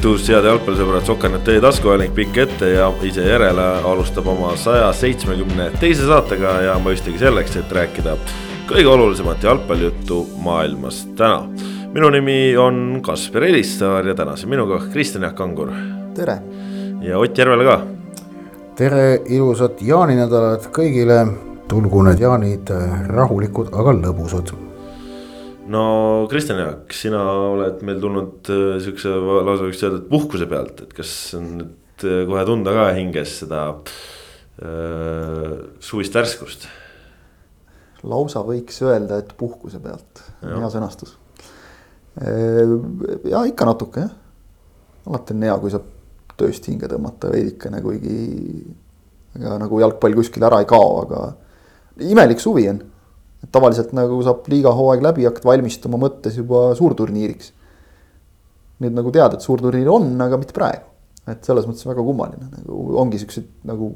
tervitus, head jalgpallisõbrad, Sokanet teie taskuhääling pikk ette ja ise järele alustab oma saja seitsmekümne teise saatega ja mõistagi selleks, et rääkida kõige olulisemat jalgpallijuttu maailmas täna. minu nimi on Kaspar Elissaar ja tänase minuga Kristjan Jaak Kangur. tere. ja Ott Järvele ka. tere, ilusat jaaninädalat kõigile. tulgu need jaanid rahulikud, aga lõbusad no Kristjan Jaak, sina oled meil tulnud äh, siukse lausa võiks öelda, et puhkuse pealt, et kas on nüüd äh, kohe tunda ka hinges seda äh, suvist värskust? lausa võiks öelda, et puhkuse pealt, hea sõnastus. Äh, ja ikka natuke jah, alati on hea, kui saab tööst hinge tõmmata veidikene, kuigi ega nagu jalgpall kuskile ära ei kao, aga imelik suvi on tavaliselt nagu saab liiga hooaeg läbi, hakkad valmistuma mõttes juba suurturniiriks. nüüd nagu tead, et suurturniir on, aga mitte praegu. et selles mõttes väga kummaline, nagu ongi siukseid nagu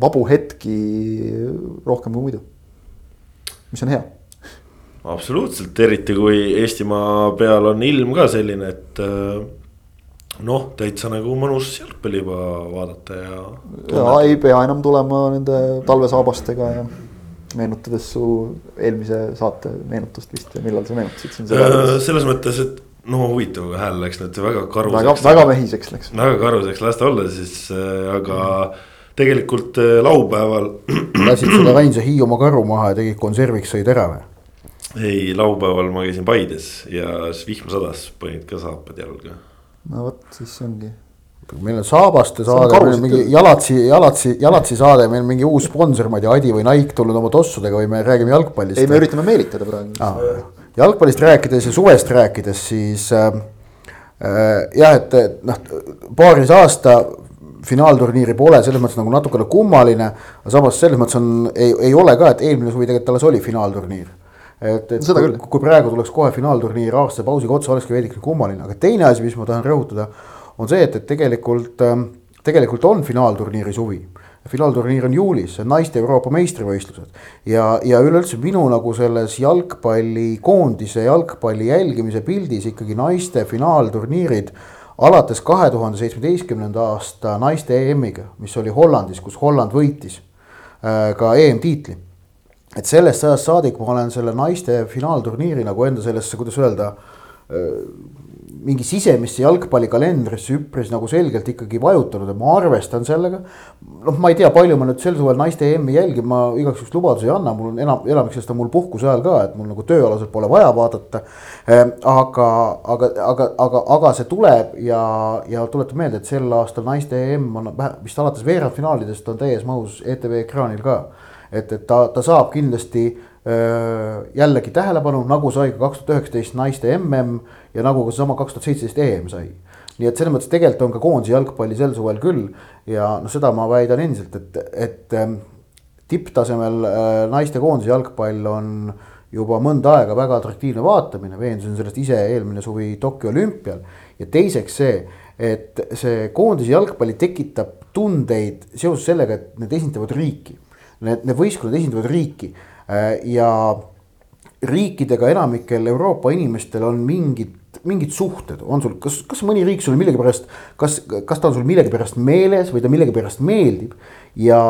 vabu hetki rohkem kui muidu. mis on hea. absoluutselt, eriti kui Eestimaa peal on ilm ka selline, et äh, noh, täitsa nagu mõnus jalgpalli juba vaadata ja. ja ei pea enam tulema nende talvesaabastega ja meenutades su eelmise saate meenutust vist ja millal sa meenutasid siin seda? Äh, selles mõttes, et no huvitav, hääl läks nüüd väga karuseks. väga, väga mehiseks läks. väga karuseks las ta olla siis, äh, aga tegelikult äh, laupäeval. lasid selle Rainse Hiiumaa karu maha ja tegid konserviks, sõid ära või? ei, laupäeval ma käisin Paides ja siis vihma sadas, panid ka saapad jalga. no vot, siis ongi meil on Saabaste saade, meil on mingi Jalatsi, Jalatsi, Jalatsi saade, meil on mingi uus sponsor, ma ei tea, Adi või Nike tulnud oma tossudega või me räägime jalgpallist. ei, me üritame meelitada praegu ah,. jalgpallist rääkides ja suvest rääkides, siis äh, äh, jah, et noh, paaris aasta finaalturniiri pole, selles mõttes nagu natukene kummaline. aga samas selles mõttes on, ei, ei ole ka, et eelmine suvi tegelikult alles oli finaalturniir et, et kui, kui praegu tuleks kohe finaalturniir aastase pausiga otsa, olekski veidikene kummaline, aga teine asi, mis ma tahan rõhutada on see, et, et tegelikult, ähm, tegelikult on finaalturniiri suvi finaalturniir on juulis, see on naiste Euroopa meistrivõistlused. ja, ja üleüldse minu nagu selles jalgpallikoondise jalgpalli jälgimise pildis ikkagi naiste finaalturniirid. alates kahe tuhande seitsmeteistkümnenda aasta naiste EM-iga, mis oli Hollandis, kus Holland võitis äh, ka EM-tiitli. et sellest ajast saadik ma olen selle naiste finaalturniiri nagu enda sellesse, kuidas öelda äh, mingi sisemisse jalgpallikalendrisse üpris nagu selgelt ikkagi vajutanud ja ma arvestan sellega. noh, ma ei tea, palju ma nüüd sel suvel naiste EM-i jälgin, ma igaks juhuks lubadusi ei anna, mul on enam, enamik sellest on mul puhkuse ajal ka, et mul nagu tööalaselt pole vaja vaadata. Ehm, aga, aga, aga, aga, aga see tuleb ja, ja tuletan meelde, et sel aastal naiste EM on vist alates veerandfinaalidest on täies mahus ETV ekraanil ka. et, et ta, ta saab kindlasti jällegi tähelepanu, nagu sai ka kaks tuhat üheksateist naiste mm ja nagu ka seesama kaks tuhat seitseteist EM sai. nii et selles mõttes tegelikult on ka koondise jalgpalli sel suvel küll ja noh, seda ma väidan endiselt, et, et ähm, tipptasemel äh, naiste koondise jalgpall on juba mõnda aega väga atraktiivne vaatamine, veendusin sellest ise eelmine suvi Tokyo olümpial. ja teiseks see, et see koondise jalgpalli tekitab tundeid seoses sellega, et need esindavad riiki. Need, need võistkonnad esindavad riiki Äh, ja riikidega enamikel Euroopa inimestel on mingid, mingid suhted, on sul, kas, kas mõni riik sul millegipärast, kas, kas ta on sul millegipärast meeles või ta millegipärast meeldib ja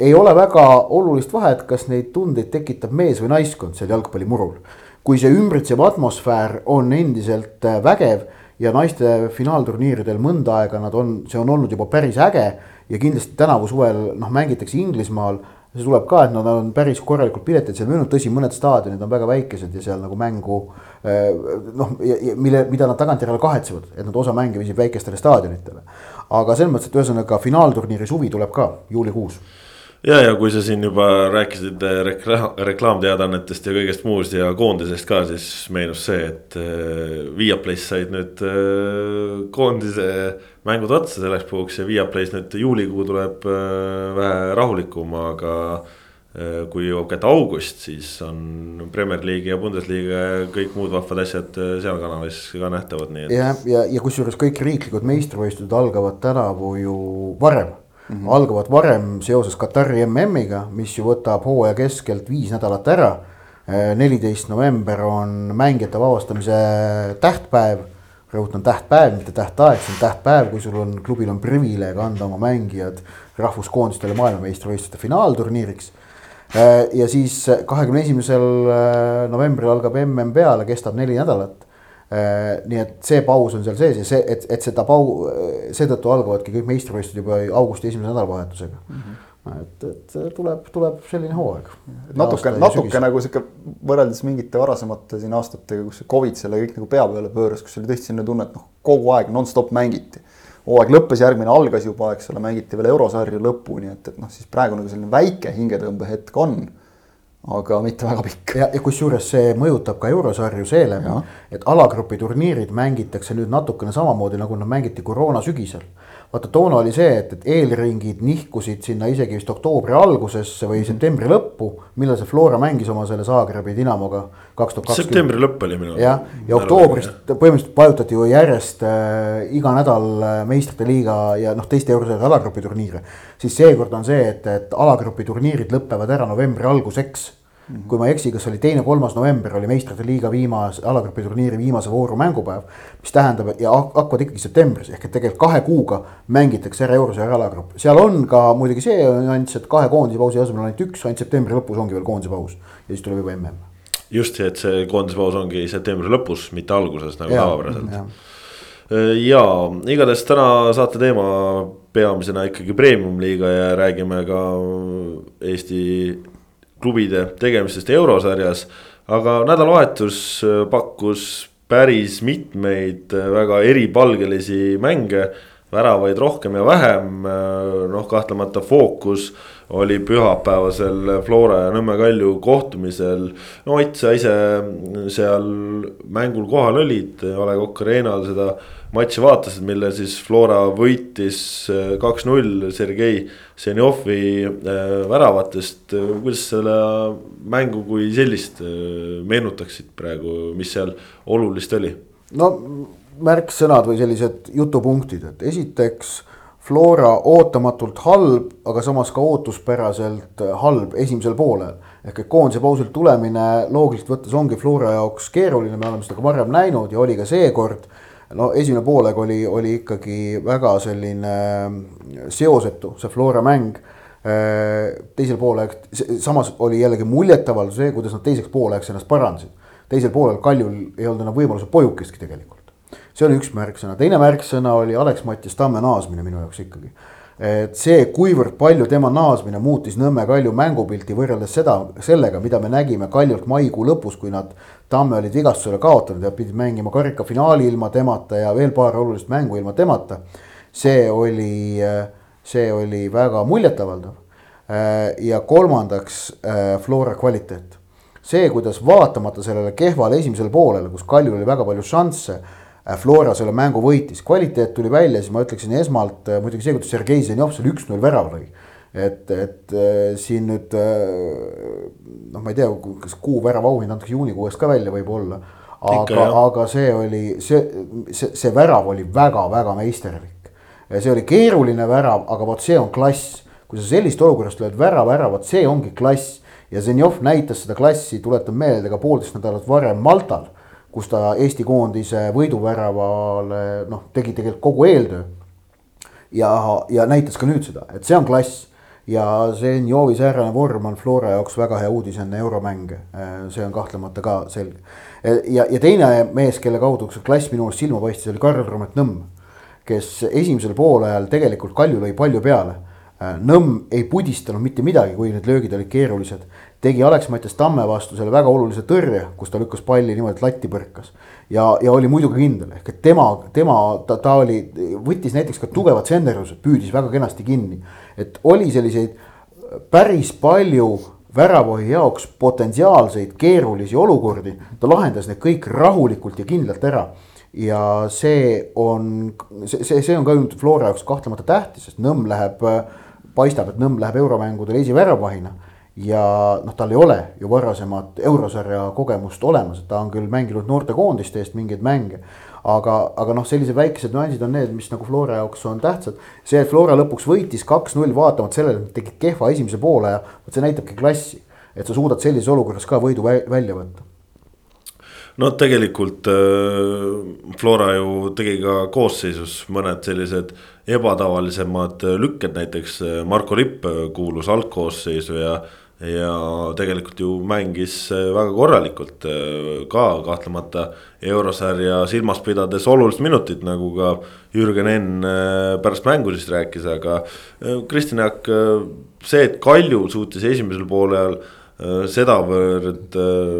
ei ole väga olulist vahet, kas neid tundeid tekitab mees või naiskond seal jalgpallimurul. kui see ümbritsev atmosfäär on endiselt äh, vägev ja naiste finaalturniiridel mõnda aega nad on, see on olnud juba päris äge ja kindlasti tänavu suvel noh, mängitakse Inglismaal see tuleb ka, et nad on päris korralikult pileteid seal müünud, tõsi, mõned staadionid on väga väikesed ja seal nagu mängu. Eh, noh, mille, mida nad tagantjärele kahetsevad, et nad osa mänge viisid väikestele staadionitele. aga selles mõttes, et ühesõnaga finaalturniiri suvi tuleb ka juulikuus ja, ja kui sa siin juba rääkisid rekla-, reklaamteadaannetest ja kõigest muust ja koondisest ka, siis meenus see, et äh, Viaplay's said nüüd äh, koondise mängud otsa selleks puhuks ja Viaplay's nüüd juulikuu tuleb äh, vähe rahulikum, aga kui jõuab kätte august, siis on Premier League'i ja Bundesliga ja kõik muud vahvad asjad seal kanalis ka nähtavad, nii et. ja, ja, ja kusjuures kõik riiklikud meistrivõistlused algavad tänavu ju varem mm -hmm. algavad varem seoses Katari MM-iga, mis ju võtab hooaja keskelt viis nädalat ära. neliteist november on mängijate vabastamise tähtpäev rõhutan tähtpäev, mitte tähtaeg, see on tähtpäev, kui sul on, klubil on privileeg anda oma mängijad rahvuskoondistele maailmameistrivõistluste finaalturniiriks. Äh, ja siis kahekümne esimesel äh, novembril algab mm peale, kestab neli nädalat. Äh, nii et see paus on seal sees ja see, et, et seda pau-, seetõttu algavadki kõik meistrivõistlused juba augusti esimese nädalavahetusega mm. -hmm et, et tuleb, tuleb selline hooaeg. natuke, natuke nagu sihuke võrreldes mingite varasemate siin aastatega, kus see Covid selle kõik nagu pea peale pööras, kus oli tõesti selline tunne, et noh, kogu aeg nonstop mängiti. hooaeg lõppes, järgmine algas juba, eks ole, mängiti veel eurosarja lõpuni, et, et noh, siis praegu nagu selline väike hingetõmbehetk on aga mitte väga pikk. ja, ja kusjuures see mõjutab ka eurosarju seeläbi, et alagrupi turniirid mängitakse nüüd natukene samamoodi, nagu nad mängiti koroona sügisel vaata toona oli see, et, et eelringid nihkusid sinna isegi vist oktoobri algusesse või septembri lõppu, millal see Flora mängis oma selle Zagrebi Dinamoga kaks tuhat kakskümmend. septembri lõpp oli minu. jah, ja oktoobrist põhimõtteliselt vajutati ju järjest äh, iga nädal äh, meistrite liiga ja noh, teiste eurosarjade alagrupi turniire. siis seekord on see, et, et alagrupi turniirid lõpevad ära novembri alguseks. Kui ma ei eksi, kas oli teine-kolmas november oli meistrite liiga viimase, alagrupi turniiri viimase vooru mängupäev. mis tähendab ja hakkavad ikkagi septembris ehk et tegelikult kahe kuuga mängitakse ära eurosarja alagrupp, seal on ka muidugi see nüanss, et kahe koondise pausi asemel on ainult üks, ainult septembri lõpus ongi veel koondise paus ja siis tuleb juba mm. just see, et see koondise paus ongi septembri lõpus, mitte alguses nagu tavapäraselt ja, igatahes täna saate teema peamisena ikkagi premium-liiga ja räägime ka Eesti klubide tegemistest eurosarjas. aga nädalavahetus äh, pakkus päris mitmeid äh, väga eripalgelisi mänge, väravaid rohkem ja vähem, äh, noh kahtlemata fookus oli pühapäevasel Flora ja Nõmme Kalju kohtumisel. no Ott, sa ise seal mängul kohal olid, A Le Coq Arena'l seda matši vaatasid, mille siis Flora võitis äh, kaks-null Sergei Zenjovi äh, väravatest. kuidas selle mängu kui sellist äh, meenutaksid praegu, mis seal olulist oli? no märksõnad või sellised jutupunktid, et esiteks Flora ootamatult halb, aga samas ka ootuspäraselt halb esimesel poolel. ehk et koondise pausilt tulemine loogiliselt võttes ongi Flora jaoks keeruline, me oleme seda ka varem näinud ja oli ka seekord no esimene poolaeg oli, oli ikkagi väga selline mm, seosetu, see Flora mäng. Äh, teisel poolaeg, samas oli jällegi muljetavaldav see, kuidas nad teiseks pooleks ennast parandasid. teisel poolel Kaljul ei olnud enam võimaluse pojukestki tegelikult. see oli üks märksõna, teine märksõna oli Alex-Mattias Tamme naasmine minu jaoks ikkagi et see, kuivõrd palju tema naasmine muutis Nõmme Kalju mängupilti võrreldes seda, sellega, mida me nägime Kaljult maikuu lõpus, kui nad Tamme olid vigastusele kaotanud ja pidid mängima karikafinaali ilma temata ja veel paar olulist mängu ilma temata. see oli, see oli väga muljetavaldav. ja kolmandaks Flora kvaliteet. see, kuidas vaatamata sellele kehvale esimesele poolele, kus Kaljul oli väga palju šansse Flora selle mängu võitis, kvaliteet tuli välja, siis ma ütleksin esmalt äh, muidugi see, kuidas Sergei Zenjov selle üks-null värava lõi. et, et äh, siin nüüd noh, ma ei tea, kas kuu värava auhind antakse juunikuuest ka välja võib-olla. aga, aga see oli, see, see, see värav oli väga-väga meisterlik. see oli keeruline värav, aga vot see on klass. kui sa sellist olukorrast lööd värava ära, vot see ongi klass. ja Zenjov näitas seda klassi, tuletan meelde ka poolteist nädalat varem Maltal kus ta Eesti koondise võiduväravale noh, tegi tegelikult kogu eeltöö. ja, ja näitas ka nüüd seda, et see on klass ja see Njovi säärane vorm on Flora jaoks väga hea uudis enne euromänge. see on kahtlemata ka selge. ja, ja teine mees, kelle kaudu see klass minu arust silma paistis, oli Karl Romet Nõmm. kes esimesel poolajal tegelikult Kalju lõi palju peale. Nõmm ei pudistanud mitte midagi, kui need löögid olid keerulised tegi Alex-Mattias Tamme vastu selle väga olulise tõrje, kus ta lükkas palli niimoodi, et latti põrkas. ja, ja oli muidugi kindel, ehk et tema, tema, ta, ta oli, võttis näiteks ka tugevad senderused, püüdis väga kenasti kinni. et oli selliseid päris palju väravahi jaoks potentsiaalseid keerulisi olukordi, ta lahendas need kõik rahulikult ja kindlalt ära ja see on, see, see, see on ka Flora jaoks kahtlemata tähtis, sest Nõmm läheb, paistab, et Nõmm läheb euromängudel esiväravahina ja noh, tal ei ole ju varasemat eurosarja kogemust olemas, et ta on küll mänginud noortekoondiste eest mingeid mänge. aga, aga noh, sellised väikesed nüansid on need, mis nagu Flora jaoks on tähtsad. see, et Flora lõpuks võitis kaks-null, vaatamata sellele, et tegid kehva esimese poole ja vot see näitabki klassi. et sa suudad sellises olukorras ka võidu välja võtta no tegelikult äh, Flora ju tegi ka koosseisus mõned sellised ebatavalisemad lükked, näiteks äh, Marko Lipp kuulus algkoosseisu ja ja tegelikult ju mängis väga korralikult ka kahtlemata eurosarja silmas pidades olulist minutit, nagu ka Jürgen Enn pärast mängu siis rääkis, aga Kristjan Jaak, see, et Kalju suutis esimesel poolel Äh, sedavõrd äh,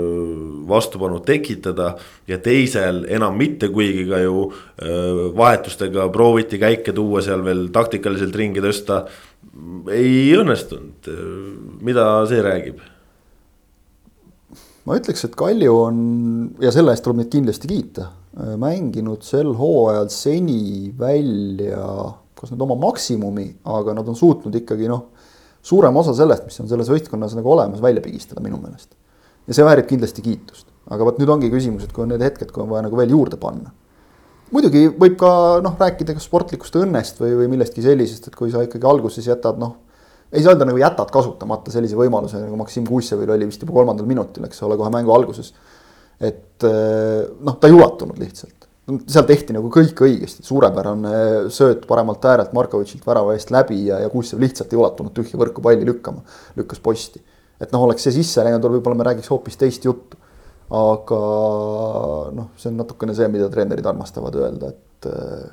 vastupanu tekitada ja teisel enam mitte, kuigi ka ju äh, vahetustega prooviti käike tuua seal veel taktikaliselt ringi tõsta. Ei õnnestunud, mida see räägib? ma ütleks, et Kalju on ja selle eest tuleb neid kindlasti kiita, mänginud sel hooajal seni välja, kas nüüd oma maksimumi, aga nad on suutnud ikkagi noh suurem osa sellest, mis on selles võistkonnas nagu olemas, välja pigistada minu meelest. ja see väärib kindlasti kiitust, aga vot nüüd ongi küsimus, et kui on need hetked, kui on vaja nagu veel juurde panna. Muidugi võib ka noh, rääkida ka sportlikust õnnest või, või millestki sellisest, et kui sa ikkagi alguses jätad noh, ei saa öelda nagu jätad kasutamata sellise võimaluse nagu Maksim Kussevil oli vist juba kolmandal minutil, eks ole, kohe mängu alguses. et noh, ta ei ulatunud lihtsalt seal tehti nagu kõik õigesti, suurepärane sööt paremalt äärelt Markovitšilt värava eest läbi ja, ja Kuusev lihtsalt ei ulatunud tühja võrku palli lükkama, lükkas posti. et noh, oleks see sisse läinud, võib-olla me räägiks hoopis teist juttu. Aga noh, see on natukene see, mida treenerid armastavad öelda, et äh,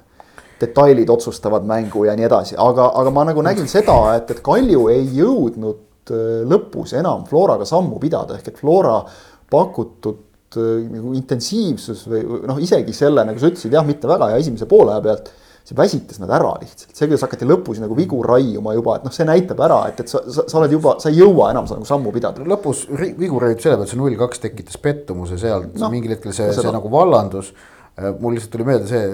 detailid otsustavad mängu ja nii edasi, aga, aga ma nagu nägin seda, et, et Kalju ei jõudnud äh, lõpus enam Floraga sammu pidada, ehk et Flora pakutud Äh, nagu intensiivsus või noh, isegi selle, nagu sa ütlesid, jah, mitte väga hea esimese poole pealt. See väsitas nad ära lihtsalt, see, kuidas hakati lõpus nagu vigu raiuma juba, et noh, see näitab ära, et, et sa, sa, sa oled juba, sa ei jõua enam nagu sammu pidada. lõpus vigu raiub selle pealt, see null kaks tekitas pettumuse sealt no,, mingil hetkel see, see nagu vallandus Äh, mul lihtsalt tuli meelde see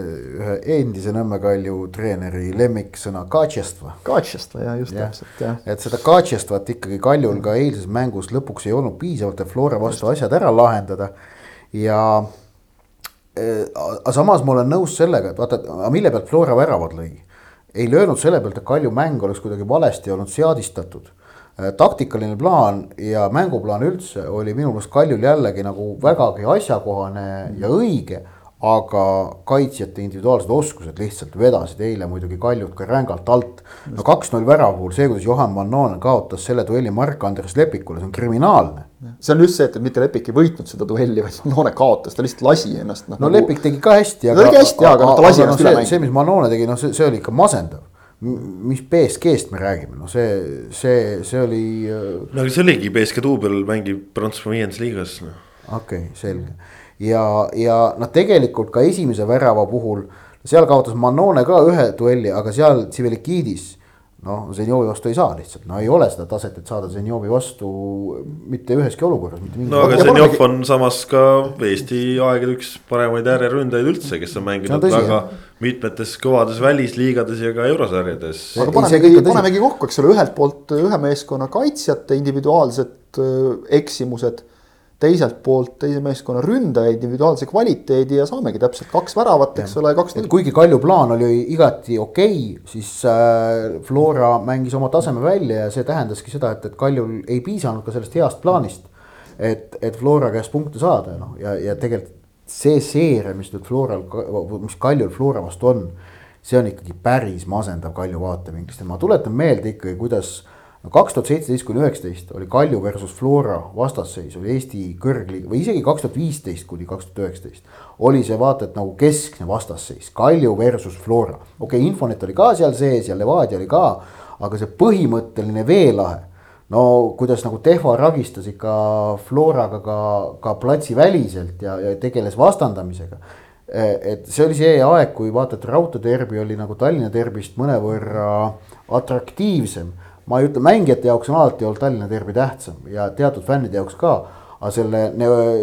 ühe endise Nõmme Kalju treeneri lemmiksõna kaatšestva. kaatšestva ja just ja. täpselt jah. et seda kaatšestvat ikkagi Kaljul ka eilses mängus lõpuks ei olnud piisavalt, et Flora vastu asjad ära lahendada. ja aga samas ma olen nõus sellega, et vaata, mille pealt Flora väravad lõi. ei löönud selle pealt, et Kalju mäng oleks kuidagi valesti olnud seadistatud äh, taktikaline plaan ja mänguplaan üldse oli minu meelest Kaljul jällegi nagu vägagi asjakohane ja õige aga kaitsjate individuaalsed oskused lihtsalt vedasid eile muidugi Kaljut ka rängalt alt. no kaks-null värava puhul, see, kuidas Johan Vannonen kaotas selle duelli Mark-Andres Lepikule, see on kriminaalne. See on just see, et mitte Lepik ei võitnud seda duelli, vaid Vannone kaotas, ta lihtsalt lasi ennast noh. no nagu... Lepik tegi ka hästi. ta tegi hästi aga noh, ta lasi ennast üle mängida. see, mis Vannone tegi, noh, see, see oli ikka masendav mis BSG-st me räägime, no see, see, see oli. Äh, no aga see oligi, BSG duubel mängib Prantsusmaa viiendas liigas no.. okei okay,, selge ja, ja noh, tegelikult ka esimese värava puhul, seal kaotas Manone ka ühe duelli, aga seal Tsivelikidis noh, Zenjovi vastu ei saa lihtsalt, no ei ole seda taset, et saada Zenjovi vastu mitte üheski olukorras. no aga Zenjov on samas ka Eesti aegade üks paremaid ääreründajaid üldse, kes on mänginud tõsi, väga jah. mitmetes kõvades välisliigades ja ka eurosarjades. aga panemegi, panemegi kokku, eks ole, ühelt poolt ühe meeskonna kaitsjate individuaalsed äh, eksimused teiselt poolt teise meeskonna ründaja individuaalse kvaliteedi ja saamegi täpselt kaks väravat, eks ole, kaks. kuigi Kalju plaan oli igati okei okay,, siis äh, Flora mängis oma taseme välja ja see tähendaski seda, et, et Kaljul ei piisanud ka sellest heast plaanist. et, et Flora käest punkte saada, noh ja, ja tegelikult see seeria, mis nüüd Floral, mis Kaljul Flora vastu on, see on ikkagi päris masendav Kalju vaatevinklist ja ma tuletan meelde ikkagi, kuidas no kaks tuhat seitseteist kuni üheksateist oli Kalju versus Flora vastasseis oli Eesti kõrgliiga või isegi kaks tuhat viisteist kuni kaks tuhat üheksateist. oli see vaata et nagu keskne vastasseis, Kalju versus Flora, okei okay,, Infonet oli ka seal sees ja Levadia oli ka, aga see põhimõtteline veelahe no kuidas nagu Tehva ragistas ikka Floraga ka, ka platsiväliselt ja, ja tegeles vastandamisega. et see oli see aeg, kui vaata, et raudteederbi oli nagu Tallinna derbist mõnevõrra atraktiivsem ma ei ütle, mängijate jaoks on alati olnud Tallinna derbi tähtsam ja teatud fännide jaoks ka. aga selle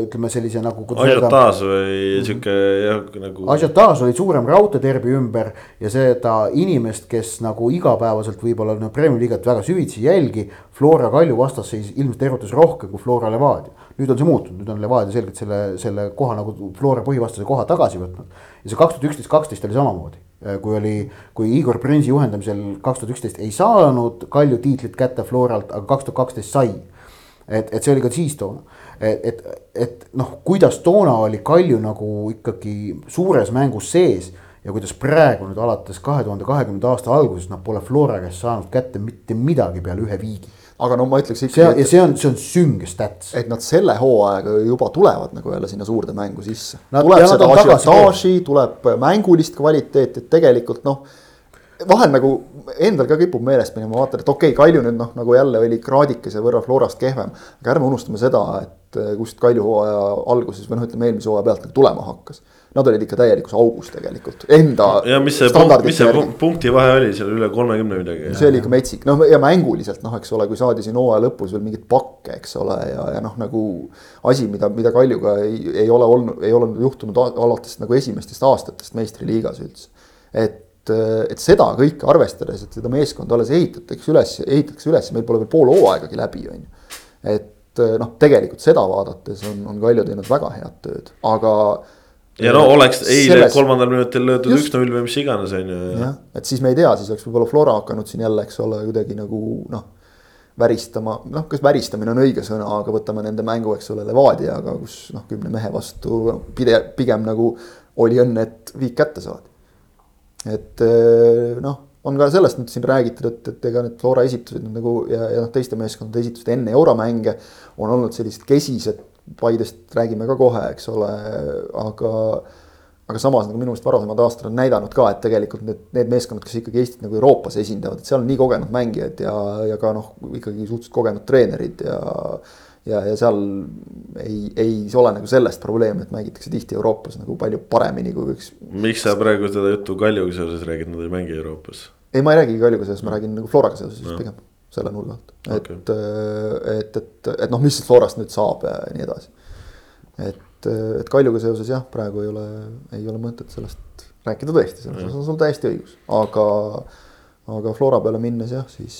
ütleme sellise nagu. asiotaaž või sihuke jah nagu. asiotaaž oli suurem raudteederbi ümber ja seda inimest, kes nagu igapäevaselt võib-olla no Premiumi liigat väga süvitsi ei jälgi. Flora Kalju vastasseis ilmselt erutas rohkem kui Flora Levadia. nüüd on see muutunud, nüüd on Levadia selgelt selle, selle koha nagu Flora põhivastase koha tagasi võtnud. ja see kaks tuhat üksteist, kaksteist oli samamoodi kui oli, kui Igor Prinsi juhendamisel kaks tuhat üksteist ei saanud Kalju tiitlit kätte Floralt, aga kaks tuhat kaksteist sai. et, et see oli ka siis toona. et, et, et noh, kuidas toona oli Kalju nagu ikkagi suures mängus sees ja kuidas praegu nüüd alates kahe tuhande kahekümnenda aasta algusest nad pole Flora käest saanud kätte mitte midagi peale ühe viigi aga no ma ütleks ikkagi. ja see on, see on sünge stats. et nad selle hooajaga juba tulevad nagu jälle sinna suurde mängu sisse. tuleb seda asiotaaži, tuleb mängulist kvaliteeti, et tegelikult noh. vahel nagu endal ka kipub meelest minema, vaatan, et okei okay,, Kalju nüüd noh, nagu jälle oli kraadikese võrra Florast kehvem. aga ärme unustame seda, et kust Kalju hooaja alguses või noh, ütleme eelmise hooaja pealt nagu tulema hakkas nad olid ikka täielikus augus tegelikult, enda. ja mis see, mis see punkti vahe oli seal üle kolmekümne midagi? see oli ikka metsik, noh ja mänguliselt noh, eks ole, kui saadi siin hooaja lõpus veel mingeid pakke, eks ole, ja, ja noh, nagu. asi, mida, mida Kaljuga ei, ei ole olnud, ei ole juhtunud alates nagu esimestest aastatest meistriliigas üldse. et, et seda kõike arvestades, et seda meeskonda alles ehitatakse üles, ehitatakse üles, meil pole veel pool hooaegagi läbi, on ju. et noh, tegelikult seda vaadates on, on Kalju teinud väga head tööd, aga ja no oleks eile selles... kolmandal minutil löödud üks-null või mis iganes, on ju. jah, et siis me ei tea, siis oleks võib-olla Flora hakanud siin jälle, eks ole, kuidagi nagu noh. väristama, noh, kas väristamine on õige sõna, aga võtame nende mängu, eks ole, Levadiaga, kus noh, kümne mehe vastu pide-, pigem nagu oli õnne, et viik kätte saadi. et eh, noh, on ka sellest nüüd siin räägitud, et, et ega need Flora esitused nagu ja, ja noh, teiste meeskondade esitused enne euromänge on olnud sellised kesised Paidest räägime ka kohe, eks ole, aga aga samas nagu minu meelest varasemad aastad on näidanud ka, et tegelikult need, need meeskonnad, kes ikkagi Eestit nagu Euroopas esindavad, et seal on nii kogenud mängijad ja, ja ka noh, ikkagi suhteliselt kogenud treenerid ja. ja, ja seal ei, ei ole nagu sellest probleemi, et mängitakse tihti Euroopas nagu palju paremini kui võiks. miks sa praegu seda juttu Kaljuga seoses räägid, nad ei mängi Euroopas? ei, ma ei räägigi Kaljuga seoses, ma räägin nagu Floraga seoses no. pigem selle nurga alt, et okay., et, et, et noh, mis Florast nüüd saab ja nii edasi. et, et Kaljuga seoses jah, praegu ei ole, ei ole mõtet sellest rääkida tõesti, selles osas on sul täiesti õigus, aga, aga Flora peale minnes jah, siis,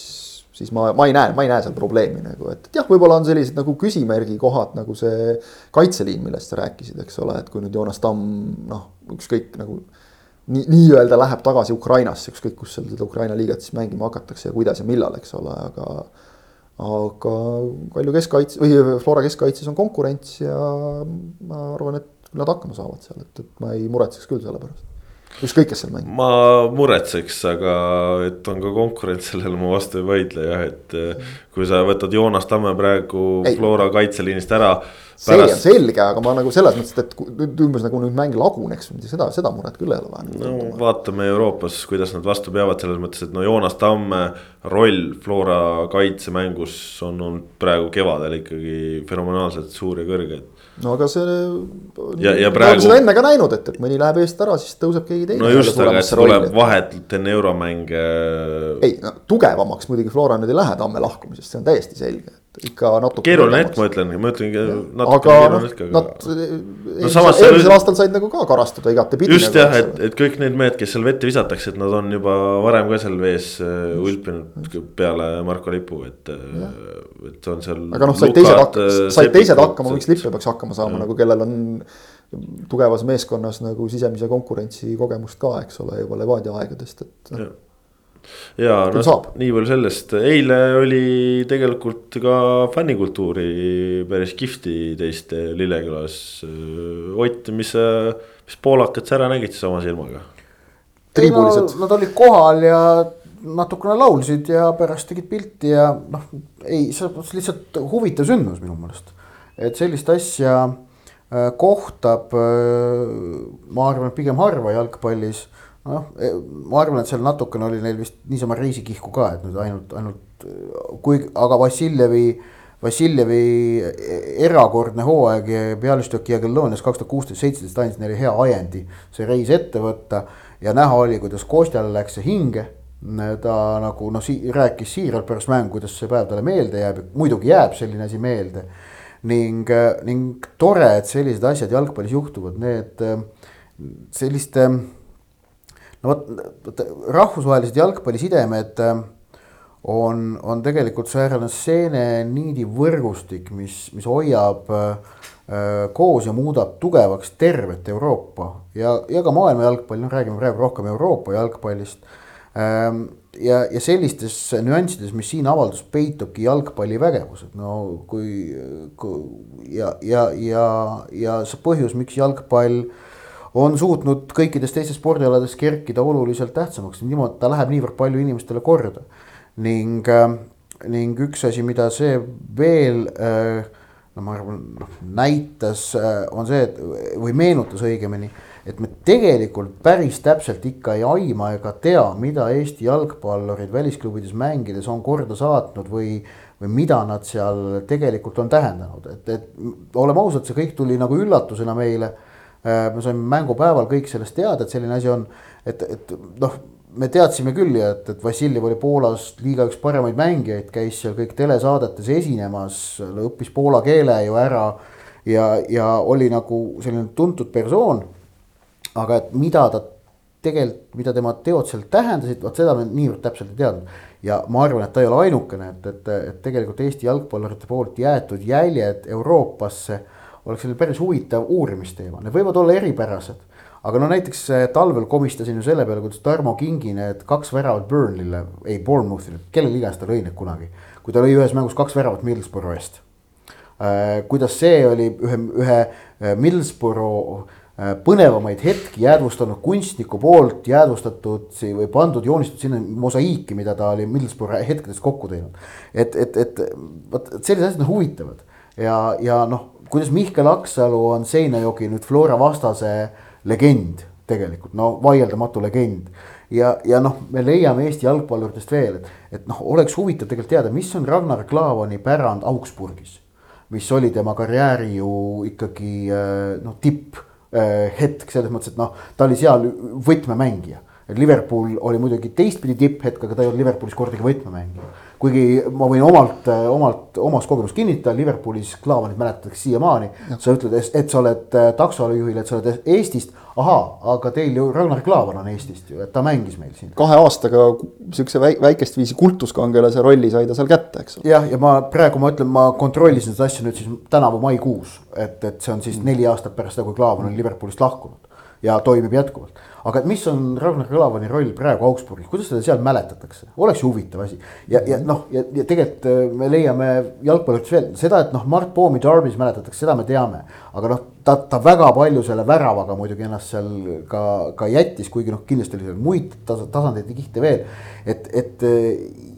siis ma, ma ei näe, ma ei näe seal probleemi nagu, et, et jah, võib-olla on sellised nagu küsimärgi kohad nagu see kaitseliin, millest sa rääkisid, eks ole, et kui nüüd Joonas Tamm noh, ükskõik nagu nii, nii-öelda läheb tagasi Ukrainasse, ükskõik kus seal seda Ukraina liigat siis mängima hakatakse ja kuidas ja millal, eks ole, aga. aga Kalju keskkaitse või Flora keskkaitses on konkurents ja ma arvan, et nad hakkama saavad seal, et, et ma ei muretseks küll selle pärast ükskõik, kes seal mängib. ma muretseks, aga et on ka konkurents, sellele ma vastu ei vaidle jah, et kui sa võtad Joonas Tamme praegu ei. Flora kaitseliinist ära see pärast... on selge, aga ma nagu selles mõttes, et umbes nagu nüüd mäng laguneks, seda, seda muret küll ei ole vaja. no vaatame Euroopas, kuidas nad vastu peavad, selles mõttes, et no Joonas Tamme roll Flora kaitsemängus on olnud praegu kevadel ikkagi fenomenaalselt suur ja kõrge, et no aga see. ja, ja praegu. seda enne ka näinud, et, et mõni läheb eest ära, siis tõuseb keegi teine. no just, aga et tuleb vahetult enne euromänge. ei no tugevamaks muidugi Flora nüüd ei lähe Tamme lahkumisest, see on täiesti selge ikka natuke. keeruline hetk, ma ütlen, ma ütlengi natuke keeruline hetk, aga. Nad no, samas eelmisel aastal said nagu ka karastuda igatepidi. just nagu, jah, et, et kõik need mehed, kes seal vette visatakse, et nad on juba varem ka seal vees äh, ulpinud peale Marko Lipu, et, äh, et on seal. aga noh, said teised hakkama, äh, said teised hakkama, miks Lipp ei peaks hakkama saama nagu, kellel on tugevas meeskonnas nagu sisemise konkurentsi kogemust ka, eks ole, juba Levadia aegadest, et no ja noh, nii palju sellest, eile oli tegelikult ka fännikultuuri päris kihvti teiste Lillekülas. Ott, mis, mis poolakad sa ära nägid siis oma silmaga? ei no nad olid kohal ja natukene laulsid ja pärast tegid pilti ja noh, ei, selles mõttes lihtsalt huvitav sündmus minu meelest. et sellist asja äh, kohtab, äh, ma arvan, pigem harva jalgpallis noh, e, ma arvan, et seal natukene oli neil vist niisama reisikihku ka, et nüüd ainult, ainult kui, aga Vassiljevi, Vassiljevi erakordne hooaeg Bialystok Jagiellonias kaks tuhat kuusteist, seitseteist andis neile hea ajendi see reis ette võtta ja näha oli, kuidas Kostjale läks see hinge. Ta nagu noh si, rääkis siiralt pärast mängu, kuidas see päev talle meelde jääb, muidugi jääb selline asi meelde. ning, ning tore, et sellised asjad jalgpallis juhtuvad, need selliste no vot, rahvusvahelised jalgpallisidemed äh, on, on tegelikult säärane seeneniidi võrgustik, mis, mis hoiab äh, koos ja muudab tugevaks tervet Euroopa. Ja, ja ka maailma jalgpalli, noh räägime praegu rohkem Euroopa jalgpallist. Ähm, ja, ja sellistes nüanssides, mis siin avaldus peitubki jalgpalli vägevus, et no kui, kui ja, ja, ja, ja see põhjus, miks jalgpall on suutnud kõikides teistes spordialades kerkida oluliselt tähtsamaks, niimoodi ta läheb niivõrd palju inimestele korda. ning, ähm, ning üks asi, mida see veel äh, no ma arvan, noh näitas, äh, on see, et või meenutas õigemini et me tegelikult päris täpselt ikka ei aima ega tea, mida Eesti jalgpallurid välisklubides mängides on korda saatnud või, või mida nad seal tegelikult on tähendanud, et, et oleme ausad, see kõik tuli nagu üllatusena meile. Äh, me saime mängupäeval kõik sellest teada, et selline asi on, et, et noh, me teadsime küll ja et, et Vassiljev oli Poolas liiga üks paremaid mängijaid, käis seal kõik telesaadetes esinemas, õppis poola keele ju ära ja, ja oli nagu selline tuntud persoon aga et mida ta tegelikult, mida tema teod seal tähendasid, vot seda me niivõrd täpselt ei teadnud. ja ma arvan, et ta ei ole ainukene, et, et, et tegelikult Eesti jalgpallurite poolt jäetud jäljed Euroopasse oleks selline päris huvitav uurimisteema, need võivad olla eripärased. aga no näiteks eh, talvel komistasin ju selle peale, kuidas Tarmo Kingi need kaks väravat Burnley'le, ei Bournemouth'ile, kellele iganes ta lõi need kunagi. kui ta lõi ühes mängus kaks väravat Middlesbrough eest. Eh, kuidas see oli ühe, ühe eh, Middlesbrough põnevamaid hetki jäädvustanud kunstniku poolt jäädvustatud või pandud, joonistatud sinna mosaiiki, mida ta oli Middlesbrough hetkedest kokku teinud. et, et, et vot sellised asjad on huvitavad ja, ja noh, kuidas Mihkel Aksalu on Seinajoki nüüd Flora vastase legend tegelikult, no vaieldamatu legend ja, ja noh, me leiame Eesti jalgpalluritest veel, et, et noh, oleks huvitav tegelikult teada, mis on Ragnar Klavani pärand Augsburgis. mis oli tema karjääri ju ikkagi äh, noh, tipp Äh, hetk selles mõttes, et noh, ta oli seal võtmemängija. Liverpool oli muidugi teistpidi tipphetk, aga ta ei olnud Liverpoolis kordagi võtmemängija. Kuigi ma võin omalt, omalt, omast kogemust kinnitada, Liverpoolis Klaavanit mäletatakse siiamaani. sa ütled, et sa oled äh, taksojuhil, et sa oled Eestist ahaa, aga teil ju Ragnar Klavan on Eestist ju, et ta mängis meil siin. kahe aastaga sihukese väikest viisi kultuskangelase rolli sai ta seal kätte, eks ole. jah, ja ma praegu ma ütlen, ma kontrollisin seda asja nüüd siis tänavu maikuus, et, et see on siis neli aastat pärast seda, kui Klavan on Liverpoolist lahkunud ja toimib jätkuvalt. aga mis on Ragnar Klavani roll praegu Augsburgis, kuidas teda seal mäletatakse, oleks ju huvitav asi. ja, ja noh, ja, ja tegelikult äh, me leiame jalgpalliks veel seda, et noh, Mart Poomi Darbis mäletatakse, seda me teame. aga noh, ta, ta väga palju selle väravaga muidugi ennast seal ka, ka jättis, kuigi noh, kindlasti oli seal muid tas tasandeid ja kihte veel. et, et äh,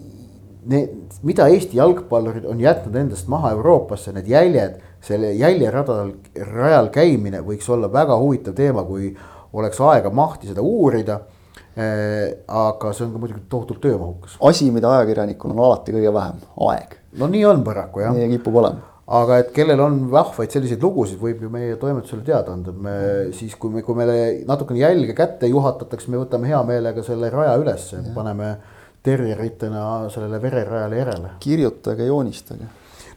need, mida Eesti jalgpallurid on jätnud endast maha Euroopasse, need jäljed selle jäljeradal, rajal käimine võiks olla väga huvitav teema, kui oleks aega mahti seda uurida äh, aga see on ka muidugi tohutult töömahukas. asi, mida ajakirjanikul on alati kõige vähem, aeg. no nii on paraku jah. nii kipub olema. aga et kellel on vahvaid selliseid lugusid, võib ju meie toimetusele teada anda, me siis, kui me, kui meile natukene jälge kätte juhatatakse, me võtame hea meelega selle raja ülesse, paneme terjeritena sellele vererajale järele. kirjutage, joonistage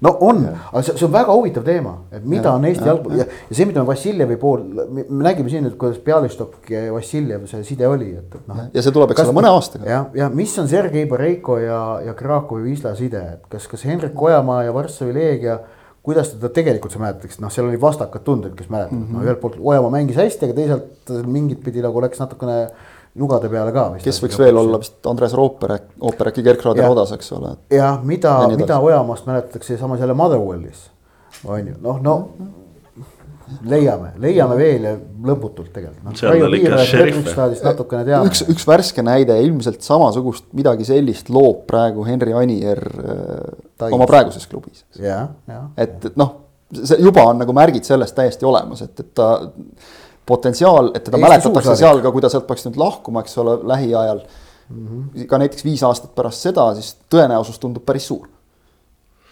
no on, aga see, see on väga huvitav teema, et mida ja, on Eesti jalgpall ja, ja see, mida me Vassiljevi pool, me nägime siin, et kuidas Bialystok ja Vassiljev see side oli, et, et noh. ja see tuleb, eks ole, mõne aastaga. jah, ja mis on Sergei Boreiko ja, ja Krakowi Wisla side, et kas, kas Hendrik Ojamaa ja Varssavi Leegia kuidas teda tegelikult sa mäletaks, noh, seal oli vastakad tunded, kes mäletavad mm, -hmm. no ühelt poolt Ojamaa mängis hästi, aga teisalt mingit pidi nagu läks natukene nugade peale ka. kes võiks veel olla vist Andres Rooper, Ooper äkki Gerkraader odas, eks ole. jah, mida, mida Ojamaast mäletatakse samas jälle Motherwellis, on ju, noh, no leiame, leiame veel ja lõputult tegelikult no,. üks, üks värske näide, ilmselt samasugust midagi sellist loob praegu Henri Anier äh, oma praeguses klubis. et, et noh, see juba on nagu märgid sellest täiesti olemas, et, et ta potentsiaal, et teda Eesti mäletatakse seal ka, kui ta sealt peaks nüüd lahkuma, eks ole, lähiajal mm. -hmm. ka näiteks viis aastat pärast seda, siis tõenäosus tundub päris suur.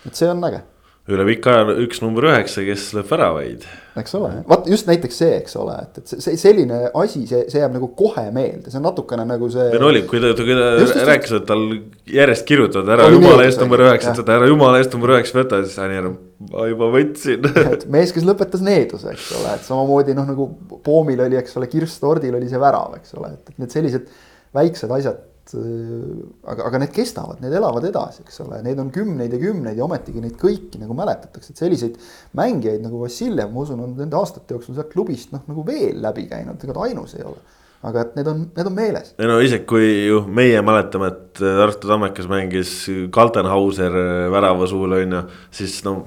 et see on äge. Üle pika aja üks number üheksa, kes lööb väravaid. eks ole, vot just näiteks see, eks ole, et, et see selline asi, see, see jääb nagu kohe meelde, see on natukene nagu see. no oli, kui ta, kui ta rääkis, et tal järjest kirjutavad ära jumala eest number üheksat, ära jumala eest number üheksa võta, siis Anier enam ma juba võtsin mees, kes lõpetas needuse, eks ole, et samamoodi noh, nagu Poomil oli, eks ole, Kirss Tordil oli see värav, eks ole, et need sellised väiksed asjad. Äh, aga, aga need kestavad, need elavad edasi, eks ole, neid on kümneid ja kümneid ja ometigi neid kõiki nagu mäletatakse, et selliseid mängijaid nagu Vassiljev, ma usun, on nende aastate jooksul sealt klubist noh, nagu veel läbi käinud, ega ta ainus ei ole aga et need on, need on meeles. ei no isegi kui ju meie mäletame, et Tartu Tammekas mängis Kaltenhauser värava suul on ju, siis no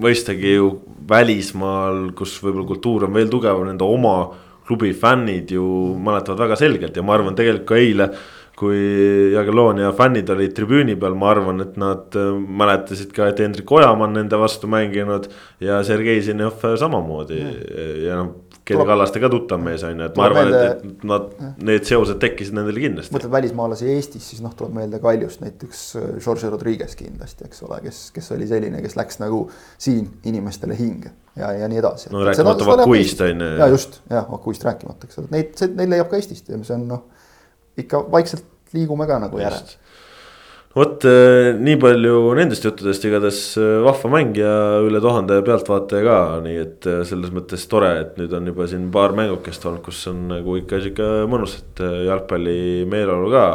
mõistagi ju välismaal, kus võib-olla kultuur on veel tugevam, nende oma klubi fännid ju mäletavad väga selgelt ja ma arvan, tegelikult ka eile kui Jagellonia fännid olid tribüüni peal, ma arvan, et nad äh, mäletasid ka, et Hendrik Ojamaa on nende vastu mänginud ja Sergei Zinjov samamoodi mm. ja noh. Ken Kallaste ka tuttav mees on ju, et ma arvan, et, et nad, need seosed tekkisid nendele kindlasti. mõtled välismaalasi Eestis, siis noh, tuleb meelde Kaljust näiteks George äh, Rodriguez kindlasti, eks ole, kes, kes oli selline, kes läks nagu siin inimestele hinge ja, ja nii edasi. no rääkimata Vakuist on ju. ja just, jah, Vakuist rääkimata, eks ole, neid, neid leiab ka Eestist ja see on noh ikka vaikselt liigume ka nagu järele vot äh, nii palju nendest juttudest, igatahes äh, vahva mäng ja üle tuhande pealtvaataja ka, nii et äh, selles mõttes tore, et nüüd on juba siin paar mängukest olnud, kus on nagu ikka sihuke mõnus, et jalgpalli meeleolu ka.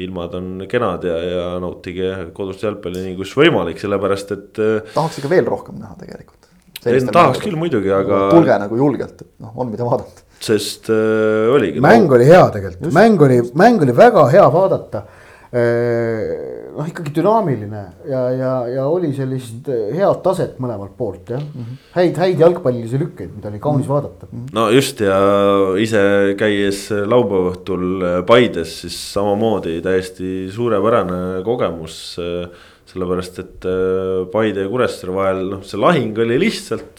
ilmad on kenad ja, ja nautige kodust jalgpalli nii kus võimalik, sellepärast et. tahaks ikka veel rohkem näha tegelikult. tahaks küll muidugi, aga. tulge nagu julgelt, et noh, on mida vaadata sest äh, oligi. mäng oli hea tegelikult, mäng oli, mäng oli väga hea vaadata äh, noh, ikkagi dünaamiline ja, ja, ja oli sellist äh, head taset mõlemalt poolt jah mm -hmm.. häid, häid jalgpallilisi lükkeid, mida oli kaunis mm -hmm. vaadata. Mhm. no just ja ise käies laupäeva õhtul äh, Paides, siis samamoodi täiesti suurepärane kogemus. sellepärast, et Paide ja Kuressaare vahel noh, see lahing oli lihtsalt